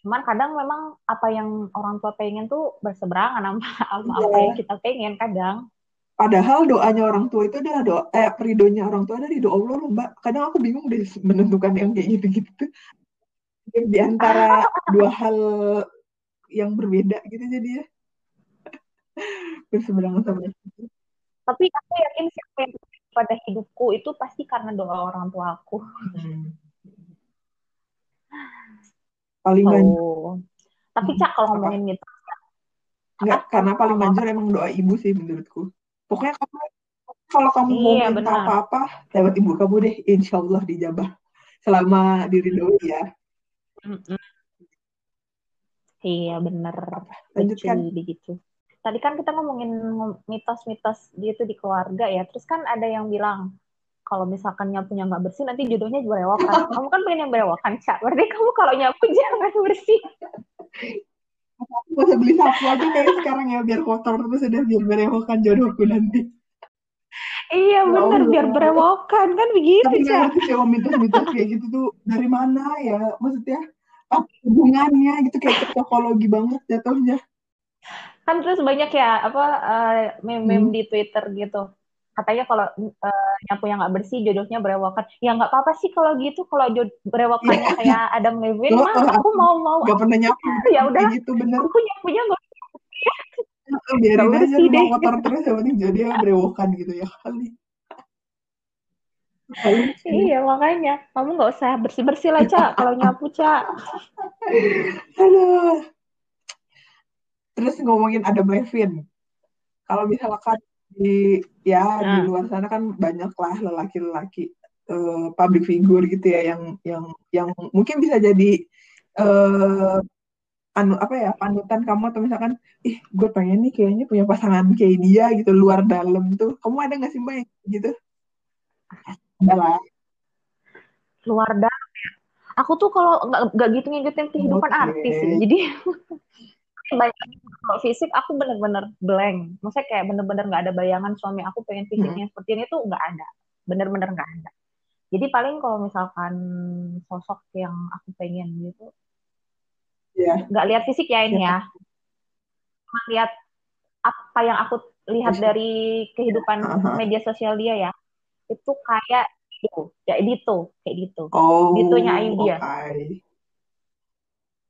Cuman kadang memang apa yang orang tua pengen tuh berseberangan sama, sama yeah. apa yang kita pengen kadang. Padahal doanya orang tua itu adalah doa, eh peridonya orang tua dari doa Allah loh mbak. Kadang aku bingung deh menentukan yang kayak gitu-gitu di antara dua hal yang berbeda gitu jadi ya berseberangan sama. Tapi aku yakin siapa yang pada hidupku itu pasti karena doa orang tua aku. Hmm. Paling oh. Tapi cak kalau ngomongin itu Enggak, karena paling manjur emang doa ibu sih menurutku. Pokoknya kamu kalau kamu iya, mau minta apa-apa lewat ibu kamu deh, insya Allah dijabah. Selama diri ya. Iya bener. Lanjutkan. Begitu. Tadi kan kita ngomongin mitos-mitos gitu di keluarga ya. Terus kan ada yang bilang kalau misalkan nyapunya nggak bersih nanti jodohnya berewokan. kamu kan pengen yang berewokan, Cak. Berarti kamu kalau nyapu jangan bersih. Aku usah beli sapu aja kayak sekarang ya biar kotor terus udah biar berewokan jodohku nanti. Iya ya bener biar berewokan. Kan begitu Tapi Cak. Tapi ngerti mitos-mitos kayak gitu tuh dari mana ya? Maksudnya hubungannya gitu kayak psikologi banget jatuhnya. Kan terus banyak ya apa uh, meme-meme hmm. di Twitter gitu. Katanya kalau uh, nyapu yang nggak bersih jodohnya berewokan. Ya nggak apa-apa sih kalau gitu. Kalau berewokannya yeah. kayak Adam Levine mah aku mau mau nggak pernah nyapu ya udah gitu bener. aku nyapunya nggak biarin aja mau kotor terus yang penting jadi berewokan gitu ya kali. Iya makanya. Kamu nggak usah bersih bersih lah cak kalau nyapu cak aduh. Terus ngomongin ada Levin kalau misalkan di ya nah. di luar sana kan banyak lah lelaki-lelaki uh, public figure gitu ya yang yang yang mungkin bisa jadi uh, anu apa ya panutan kamu atau misalkan ih gue pengen nih kayaknya punya pasangan kayak dia gitu luar dalam tuh kamu ada nggak sih mbak gitu adalah luar dalam ya. Aku tuh kalau nggak nggak gitu ngikutin kehidupan okay. artis sih. Jadi banyak kalau fisik aku bener-bener blank. Maksudnya kayak bener-bener nggak ada bayangan suami aku pengen fisiknya hmm. seperti ini tuh nggak ada. Bener-bener nggak ada. Jadi paling kalau misalkan sosok yang aku pengen gitu, yeah. nggak lihat fisik ya ini yeah. ya, lihat apa yang aku lihat dari kehidupan uh -huh. media sosial dia ya itu kayak itu kayak Dito kayak gitu oh, Ditonya Ayu dia okay.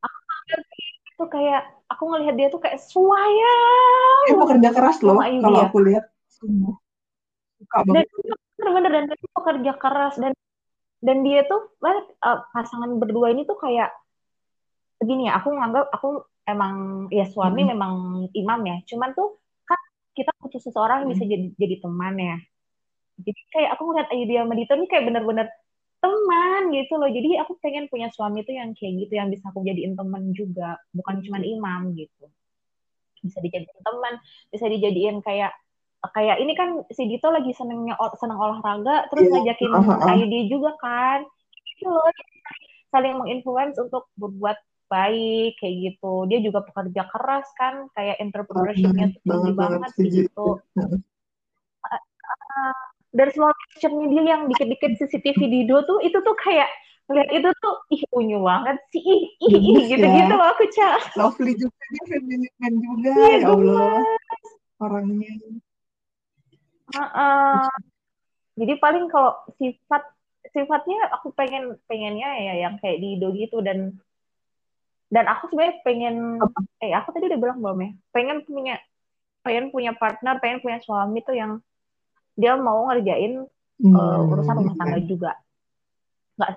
aku itu kayak aku ngelihat dia tuh kayak suaya dia pekerja keras loh kalau aku lihat. Dan bener-bener dan dia pekerja keras dan dan dia tuh uh, pasangan berdua ini tuh kayak begini ya aku nganggap aku emang ya suami hmm. memang imam ya. Cuman tuh kan kita butuh seseorang yang bisa jadi jadi teman ya. Jadi kayak aku ngeliat Ayudhya Madito ini kayak bener-bener teman gitu loh. Jadi aku pengen punya suami tuh yang kayak gitu yang bisa aku jadiin teman juga. Bukan cuma imam gitu. Bisa dijadiin teman bisa dijadiin kayak kayak ini kan si Dito lagi senengnya seneng olahraga terus yeah. ngajakin uh -huh. Ayudhya juga kan. Gitu loh. Saling menginfluence untuk berbuat baik kayak gitu. Dia juga pekerja keras kan kayak entrepreneurshipnya tuh tinggi banget sih gitu. dari small picture-nya dia yang dikit-dikit CCTV video tuh itu tuh kayak lihat itu tuh ih unyu banget sih ih ih, ih gitu gitu loh aku cak lovely juga dia feminin juga iya, ya Allah orangnya. Uh -uh. jadi paling kalau sifat sifatnya aku pengen pengennya ya yang kayak di Ido gitu dan dan aku sebenarnya pengen eh aku tadi udah bilang belum ya? Pengen punya pengen punya partner pengen punya suami tuh yang dia mau ngerjain hmm. uh, urusan rumah tangga juga. Nggak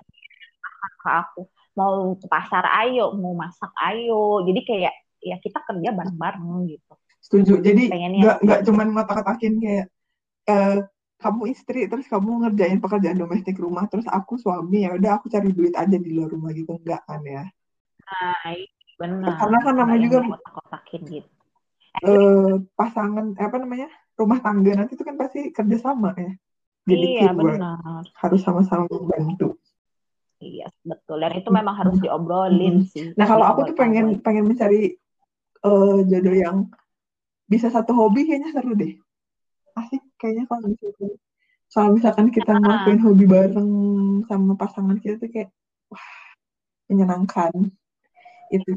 ke aku. Mau ke pasar ayo. Mau masak ayo. Jadi kayak ya kita kerja bareng-bareng gitu. Setuju. Jadi nggak nggak cuman ngotak-ngotakin kayak uh, kamu istri terus kamu ngerjain pekerjaan domestik rumah terus aku suami ya udah aku cari duit aja di luar rumah gitu. Enggak kan ya nah benar. Karena kan namanya juga kotak-kotakin gitu. Eh, pasangan eh, apa namanya? Rumah tangga nanti itu kan pasti kerja sama ya. Jadi iya benar. Harus sama-sama membantu. Iya betul. Dan itu memang harus diobrolin hmm. sih. Nah kalau aku tuh pengen pengen mencari uh, jodoh yang bisa satu hobi kayaknya seru deh. Asik kayaknya kalau misalkan kalau misalkan kita ngelakuin hobi bareng sama pasangan kita tuh kayak wah menyenangkan itu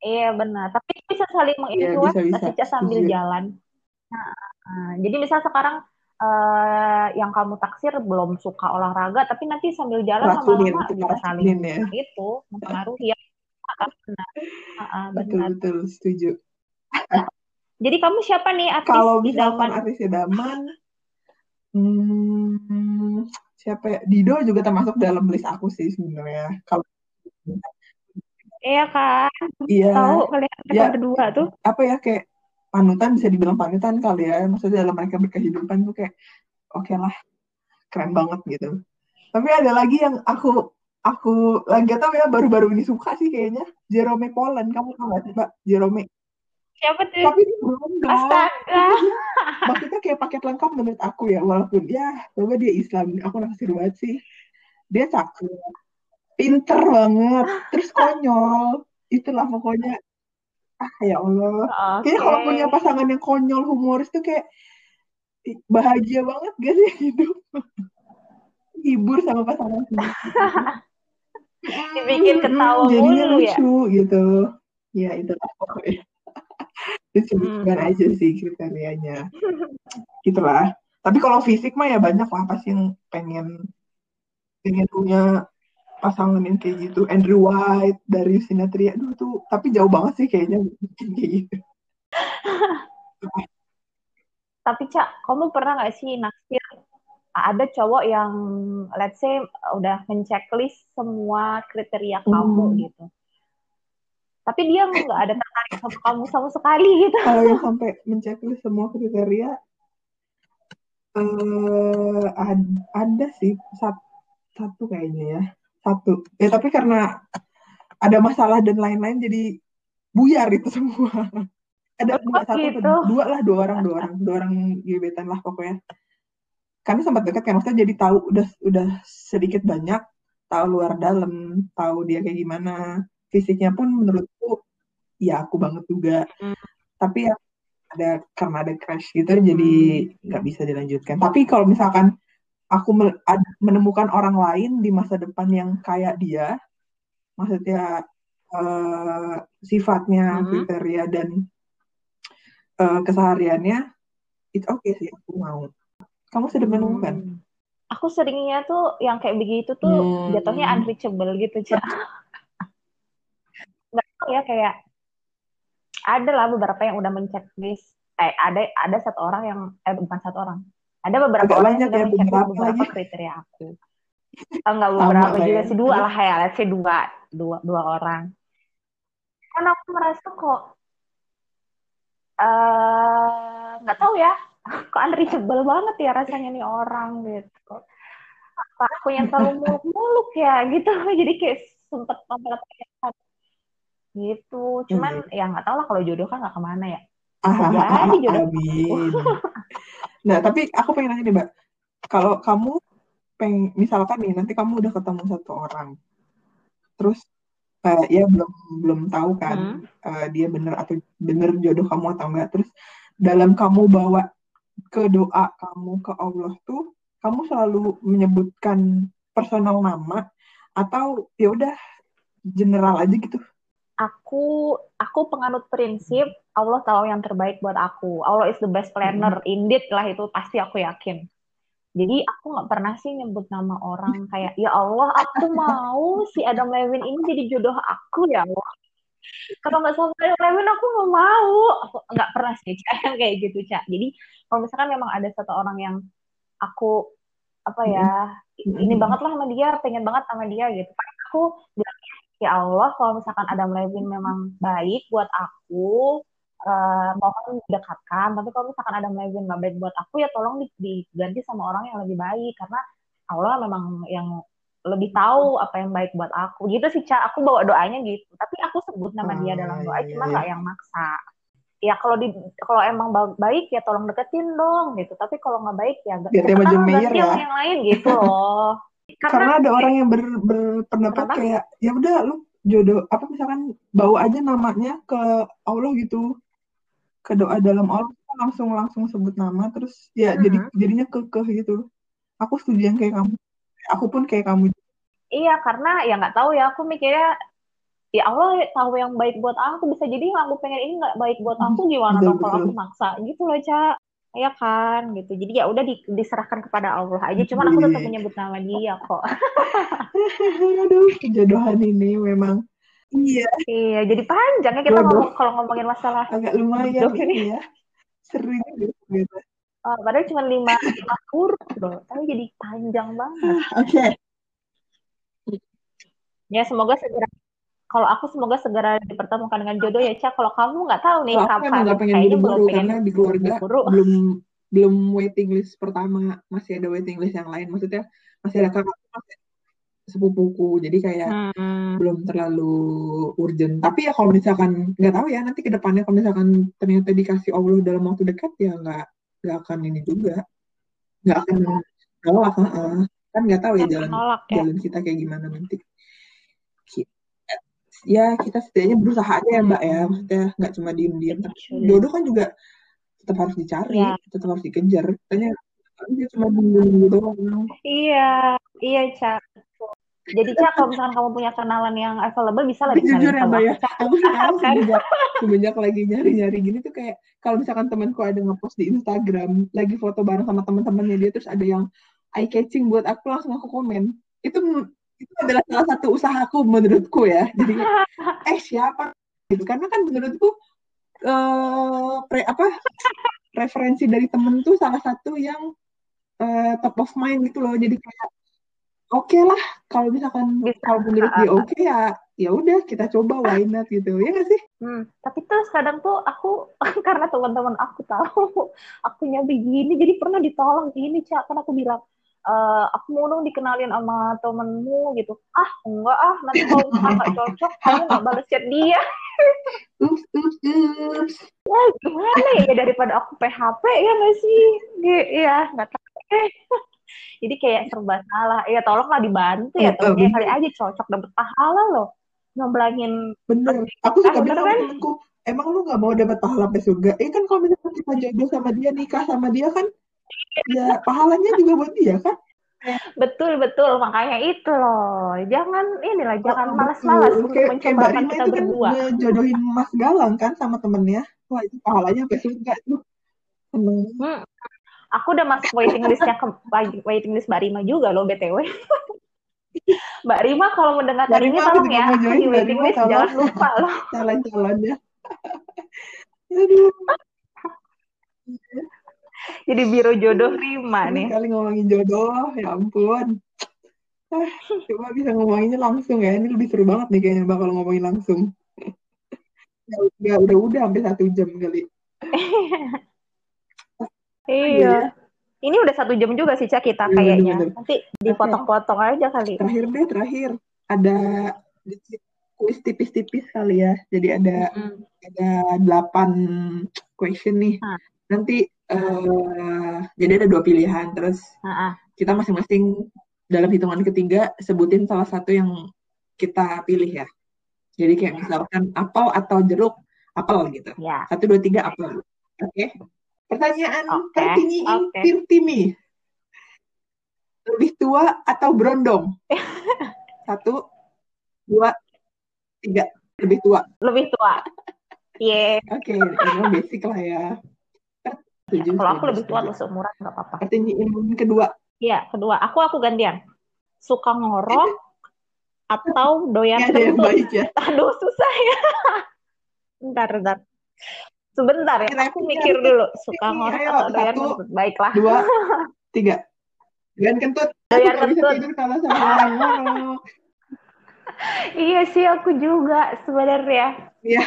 iya benar tapi bisa saling menginfluence iya, bisa, bisa. sambil bisa. jalan nah, jadi misal sekarang uh, yang kamu taksir belum suka olahraga tapi nanti sambil jalan lama-lama bisa saling ya. itu mempengaruhi ya benar. Uh, betul betul setuju jadi kamu siapa nih artis Kalau misalkan artis idaman, hmm, siapa ya? Dido juga termasuk dalam list aku sih sebenarnya. Kalau Iya kan? Iya. Tahu kalian ya, kedua tuh. Apa ya kayak panutan bisa dibilang panutan kali ya. Maksudnya dalam mereka berkehidupan tuh kayak oke okay lah, keren banget gitu. Tapi ada lagi yang aku aku lagi tahu ya baru-baru ini suka sih kayaknya Jerome Polen. Kamu tahu gak sih Mbak Jerome? Siapa tuh? Tapi dia berubah. Astaga. Maksudnya kayak paket lengkap menurut aku ya, walaupun ya, coba dia Islam, aku naksir banget sih. Dia cakep, pinter banget, terus konyol. Itulah pokoknya. Ah ya Allah. Okay. Kayaknya kalau punya pasangan yang konyol, humoris tuh kayak bahagia banget gak sih hidup? Hibur sama pasangan. Dibikin ketawa hmm, mulu ya. lucu gitu. Ya itulah pokoknya disebutkan hmm. aja sih kriterianya gitulah tapi kalau fisik mah ya banyak lah pasti yang pengen pengen punya pasangan yang kayak gitu. Andrew White dari Sinatria aduh tuh tapi jauh banget sih kayaknya kayak gitu. Tapi cak kamu pernah nggak sih naksir ada cowok yang let's say udah menceklis semua kriteria kamu hmm. gitu? Tapi dia nggak ada tertarik sama kamu sama sekali gitu. Kalau yang sampai menceklis semua kriteria uh, ada, ada sih satu, satu kayaknya ya satu ya tapi karena ada masalah dan lain-lain jadi buyar itu semua ada oh, dua satu gitu. dua lah dua orang dua orang dua orang gebetan lah pokoknya kami sempat dekat kan maksudnya jadi tahu udah udah sedikit banyak tahu luar dalam tahu dia kayak gimana fisiknya pun menurutku ya aku banget juga mm. tapi ya ada karena ada crash gitu mm. jadi nggak bisa dilanjutkan tapi kalau misalkan aku menemukan orang lain di masa depan yang kayak dia. Maksudnya uh, sifatnya mm. kriteria dan uh, kesehariannya itu oke okay sih aku mau. Kamu sudah menemukan? Hmm. aku seringnya tuh yang kayak begitu tuh hmm. jatuhnya unreachable gitu cak ya kayak ada lah beberapa yang udah menceklis eh ada ada satu orang yang eh bukan satu orang ada beberapa orang yang sudah menceklis beberapa lagi. kriteria aku. Enggak beberapa Sama, juga sih dua lah ya. Let's say dua dua dua orang. Kan aku merasa kok eh, nggak uh, tahu ya. Kok unreachable banget ya rasanya nih orang gitu. Apa aku yang terlalu muluk-muluk ya gitu. Jadi kayak sempet memperhatikan gitu. Cuman hmm. ya nggak tahu lah kalau jodoh kan nggak ke mana ya ah, jadi jodoh amin. nah tapi aku pengen nanya nih mbak kalau kamu peng misalkan nih nanti kamu udah ketemu satu orang terus uh, ya belum belum tahu kan hmm. uh, dia bener atau bener jodoh kamu atau enggak terus dalam kamu bawa ke doa kamu ke Allah tuh kamu selalu menyebutkan personal nama atau ya udah general aja gitu? Aku aku penganut prinsip Allah tahu yang terbaik buat aku. Allah is the best planner. Hmm. Indeed lah itu pasti aku yakin. Jadi aku nggak pernah sih nyebut nama orang kayak ya Allah aku mau si Adam Levin ini jadi jodoh aku ya Allah. Kalau nggak sama Adam Levin aku nggak mau. Aku nggak pernah sih Cak, kayak gitu cak. Jadi kalau misalkan memang ada satu orang yang aku apa ya hmm. ini banget lah sama dia, pengen banget sama dia gitu. Aku bilang ya Allah kalau misalkan Adam Levin memang baik buat aku, uh, mohon didekatkan tapi kalau misalkan ada Levin nggak baik buat aku ya tolong diganti sama orang yang lebih baik. Karena Allah memang yang lebih tahu apa yang baik buat aku. Gitu sih cak aku bawa doanya gitu. Tapi aku sebut nama dia dalam doa cuma iya, nggak iya. yang maksa. Ya kalau di kalau emang baik ya tolong deketin dong gitu. Tapi kalau nggak baik ya gak ya, ya. yang lain gitu loh. Karena, karena ada orang yang ber, berpendapat kayak ya udah lu jodoh apa misalkan bawa aja namanya ke Allah gitu ke doa dalam Allah langsung langsung sebut nama terus ya hmm. jadi jadinya kekeh gitu. Aku setuju yang kayak kamu. Aku pun kayak kamu. Iya karena ya nggak tahu ya aku mikirnya ya Allah tahu yang baik buat aku bisa jadi yang aku pengen ini nggak baik buat aku hmm, gimana dong kalau aku maksa? Gitu loh cak ya kan gitu. Jadi ya udah di, diserahkan kepada Allah aja cuman aku tetap menyebut nama dia kok. Aduh kejodohan ini memang Iya. Iya, jadi panjang ya kita ngomong kalau ngomongin masalah agak lumayan ini ya. Seru gitu. Oh, padahal cuma lima, lima huruf loh, tapi jadi panjang banget. Ah, oke. Okay. Ya semoga segera kalau aku semoga segera dipertemukan dengan jodoh ya Cak. Kalau kamu nggak tahu nih kalau kapan. Aku pengen Kayaknya belum pengen karena di keluarga belum belum waiting list pertama, masih ada waiting list yang lain. Maksudnya masih ada kakak masih sepupuku. Jadi kayak hmm. belum terlalu urgent. Tapi ya kalau misalkan nggak tahu ya nanti ke depannya kalau misalkan ternyata dikasih Allah dalam waktu dekat ya nggak nggak akan ini juga. Nggak akan nolak uh, kan nggak tahu ya jalan nolak, ya. jalan kita kayak gimana nanti. Ya kita setidaknya berusaha aja ya mbak ya. Maksudnya nggak cuma diem diem jodoh kan juga tetap harus dicari ya. tetap harus dikejar. Tanya dia cuma diem doang. Iya iya cak jadi Cak, kalau misalkan kamu punya kenalan yang available, bisa lah Jujur ya, Mbak ya. Aku sekarang semenjak, semenjak lagi nyari-nyari gini tuh kayak, kalau misalkan temanku ada ngepost di Instagram, lagi foto bareng sama teman-temannya dia, terus ada yang eye-catching buat aku, langsung aku komen. Itu itu adalah salah satu usahaku menurutku ya. Jadi, eh siapa? Gitu. Karena kan menurutku, uh, pre, apa referensi dari temen tuh salah satu yang uh, top of mind gitu loh. Jadi kayak, oke okay lah kalau misalkan Bisa. kalau menurut dia oke okay, ya ya udah kita coba why not gitu ya gak sih hmm. tapi terus kadang tuh aku karena teman-teman aku tahu aku nyampe gini jadi pernah ditolong gini cak kan aku bilang e, aku mau dong dikenalin sama temenmu gitu ah enggak ah nanti kalau nggak cocok kamu nggak balas chat dia ups, ups, ups. ya gimana ya daripada aku PHP ya nggak sih ya nggak tahu jadi kayak serba salah. Ya tolonglah dibantu ya uh, temennya kali aja cocok dapet pahala loh. Nyoblangin bener. aku suka bilang kan? aku emang lu nggak mau dapat pahala sampai surga? Eh kan kalau misalnya kita jodoh sama dia nikah sama dia kan ya pahalanya juga buat dia kan? Betul betul. Makanya itu loh. Jangan inilah jangan malas-malas untuk mencoba kayak kita itu berdua. kan jodohin Mas Galang kan sama temennya. Wah itu pahalanya sampai surga tuh. Hmm aku udah masuk waiting listnya ke waiting list Mbak Rima juga loh btw Mbak Rima kalau mendengarkan ini tolong ya di waiting list tolong. jangan lupa loh. Calon-calonnya. Jadi biro jodoh Rima nih. kali ngomongin jodoh ya ampun. Ah, coba bisa ngomonginnya langsung ya ini lebih seru banget nih kayaknya bakal ngomongin langsung. Ya udah udah hampir satu jam kali Iya. Ini udah satu jam juga sih Cak kita iya, kayaknya. Bener, Nanti dipotong-potong aja kali. Terakhir deh, terakhir. Ada kuis tipis-tipis kali ya. Jadi ada hmm. ada delapan question nih. Ha. Nanti uh, jadi ada dua pilihan. Terus ha -ha. kita masing-masing dalam hitungan ketiga sebutin salah satu yang kita pilih ya. Jadi kayak misalkan apel atau jeruk, apel gitu. Ya. Satu, dua, tiga, apel. Oke. Okay? Pertanyaan okay. tertinggi okay. Tirtimi. lebih tua atau berondong? Satu, dua, tiga. Lebih tua. Lebih tua. Iya. Yeah. Oke, okay, ini basic lah ya. ya kalau aku lebih tua atau seumuran nggak apa-apa. Pertanyaan kedua. Iya, kedua. Aku aku gantian. Suka ngorok atau doyan ya, kentut? Baik, ya. Aduh, susah ya. bentar, bentar. Sebentar ya, aku mikir dulu. Suka ngorok atau doyan kentut? Baiklah. Dua, tiga. Doyan kentut. Doyan kentut. Bisa tidur kalau sama orang ngorok. iya sih, aku juga sebenarnya. Iya.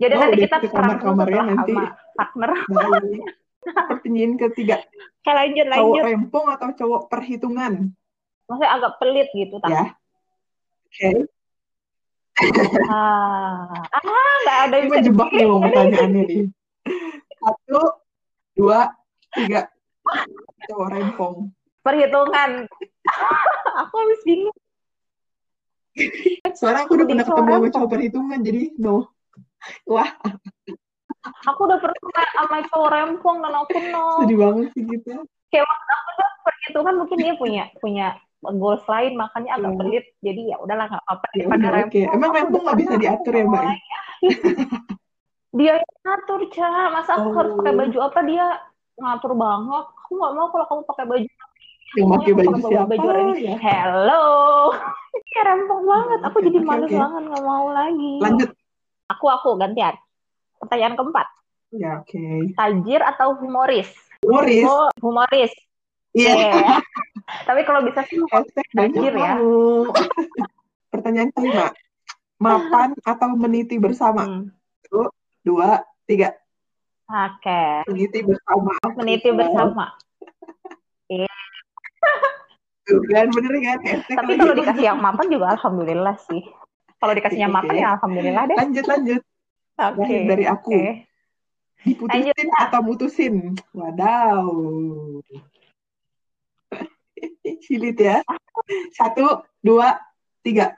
Jadi oh, nanti kita kamar kamarnya nanti partner. Pertanyaan ketiga. Oke, lanjut, lanjut. Cowok rempong atau cowok perhitungan? Maksudnya agak pelit gitu, tak? Ya. Oke. Okay. Ah, ah, nggak ada yang jebak nih mau pertanyaannya nih. Satu, dua, tiga. Cowok rempong. Perhitungan. aku habis bingung. Soalnya aku udah pernah ketemu sama cowok perhitungan, jadi no. Wah. Aku udah pernah sama cowok rempong dan aku no. Sedih banget sih gitu. Kayak aku tuh perhitungan mungkin dia punya punya goals lain makanya agak hmm. pelit jadi ya udahlah nggak apa-apa ya, udah, rempong. Okay. Emang rempong nggak bisa diatur ya mbak? dia ngatur cah masa aku oh. harus pakai oh. baju apa dia ngatur banget aku nggak mau kalau kamu pakai baju yang pakai baju siapa baju ya? hello ya rempong banget aku okay, jadi okay, malu okay. banget nggak mau lagi lanjut Aku aku gantian. Pertanyaan keempat. Ya, oke. Okay. Tajir atau humoris? Humoris. Oh, humoris. Iya. Yeah. yeah. Tapi kalau bisa sih tajir ya. Pertanyaan kelima. Mapan atau meniti bersama? Hmm. Satu, dua, tiga. Oke. Okay. Meniti bersama. Meniti bersama. Iya. Kan, bener kan? Tapi kalau dikasih yang mapan juga alhamdulillah sih. Kalau dikasihnya okay. makan ya alhamdulillah deh. Lanjut lanjut. Oke. Okay. Dari aku. Okay. Diputusin lanjut, atau mutusin? Wadaw. Silit ya. Satu, dua, tiga.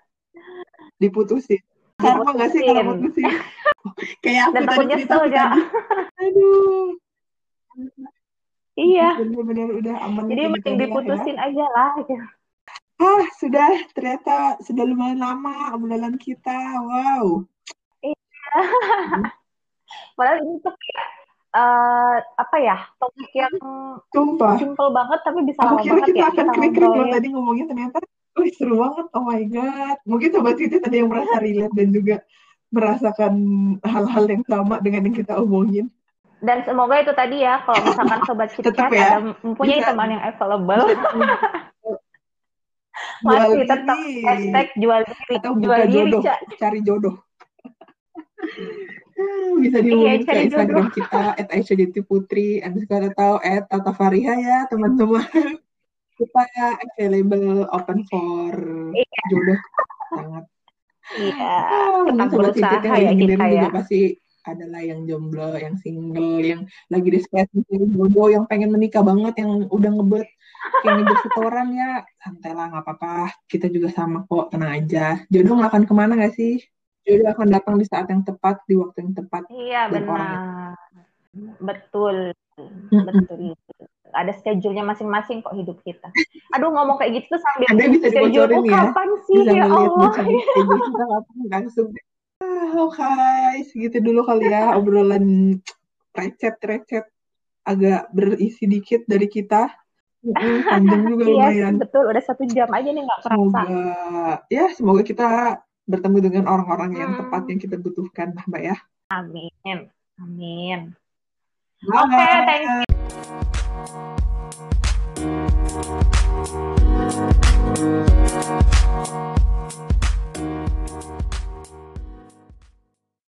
Diputusin. Sama nggak sih kalau mutusin? Kayak aku Dan tadi cerita ya. Aduh. Iya. Benar-benar udah aman. Jadi mending ya. diputusin ya. aja lah. Gitu. Ah, sudah ternyata sudah lumayan lama obrolan kita. Wow. Iya. Padahal ini tuh kayak uh, apa ya topik yang Sumpah. simple banget tapi bisa Aku lama kira banget kita ya. akan krik-krik loh tadi ngomongnya ternyata Wih, seru banget. Oh my God. Mungkin Sobat Titi tadi yang merasa relate dan juga merasakan hal-hal yang sama dengan yang kita omongin. Dan semoga itu tadi ya, kalau misalkan Sobat Titi ya, ada mempunyai teman yang available. masih jual tetap diri. hashtag jual diri atau jual diri jodoh, cari jodoh bisa dihubungi iya, ke Instagram jodoh. kita at Aisyah Putri underscore atau at Tata Fariha ya teman-teman. Kita available open for iya. jodoh. Sangat. Iya ah, tetap berusaha ya kita ya. juga pasti adalah yang jomblo, yang single, yang lagi discussing jodoh, yang pengen menikah banget, yang udah ngebet kayak ngejar setoran ya. Santai lah nggak apa-apa. Kita juga sama kok tenang aja. Jodoh nggak akan ke mana nggak sih jodoh akan datang di saat yang tepat di waktu yang tepat iya benar betul betul ada schedule-nya masing-masing kok hidup kita. Aduh ngomong kayak gitu tuh sambil Anda bisa schedule oh, ya. kapan sih bisa ya Allah. kita kapan langsung. Ah, Oke, okay. segitu dulu kali ya obrolan recet-recet agak berisi dikit dari kita panjang juga iya, lumayan. betul. Udah satu jam aja nih nggak kerasa. Semoga, ya semoga kita bertemu dengan orang-orang yang hmm. tepat yang kita butuhkan, Mbak ya. Amin. Amin. Oke, okay. Thank you.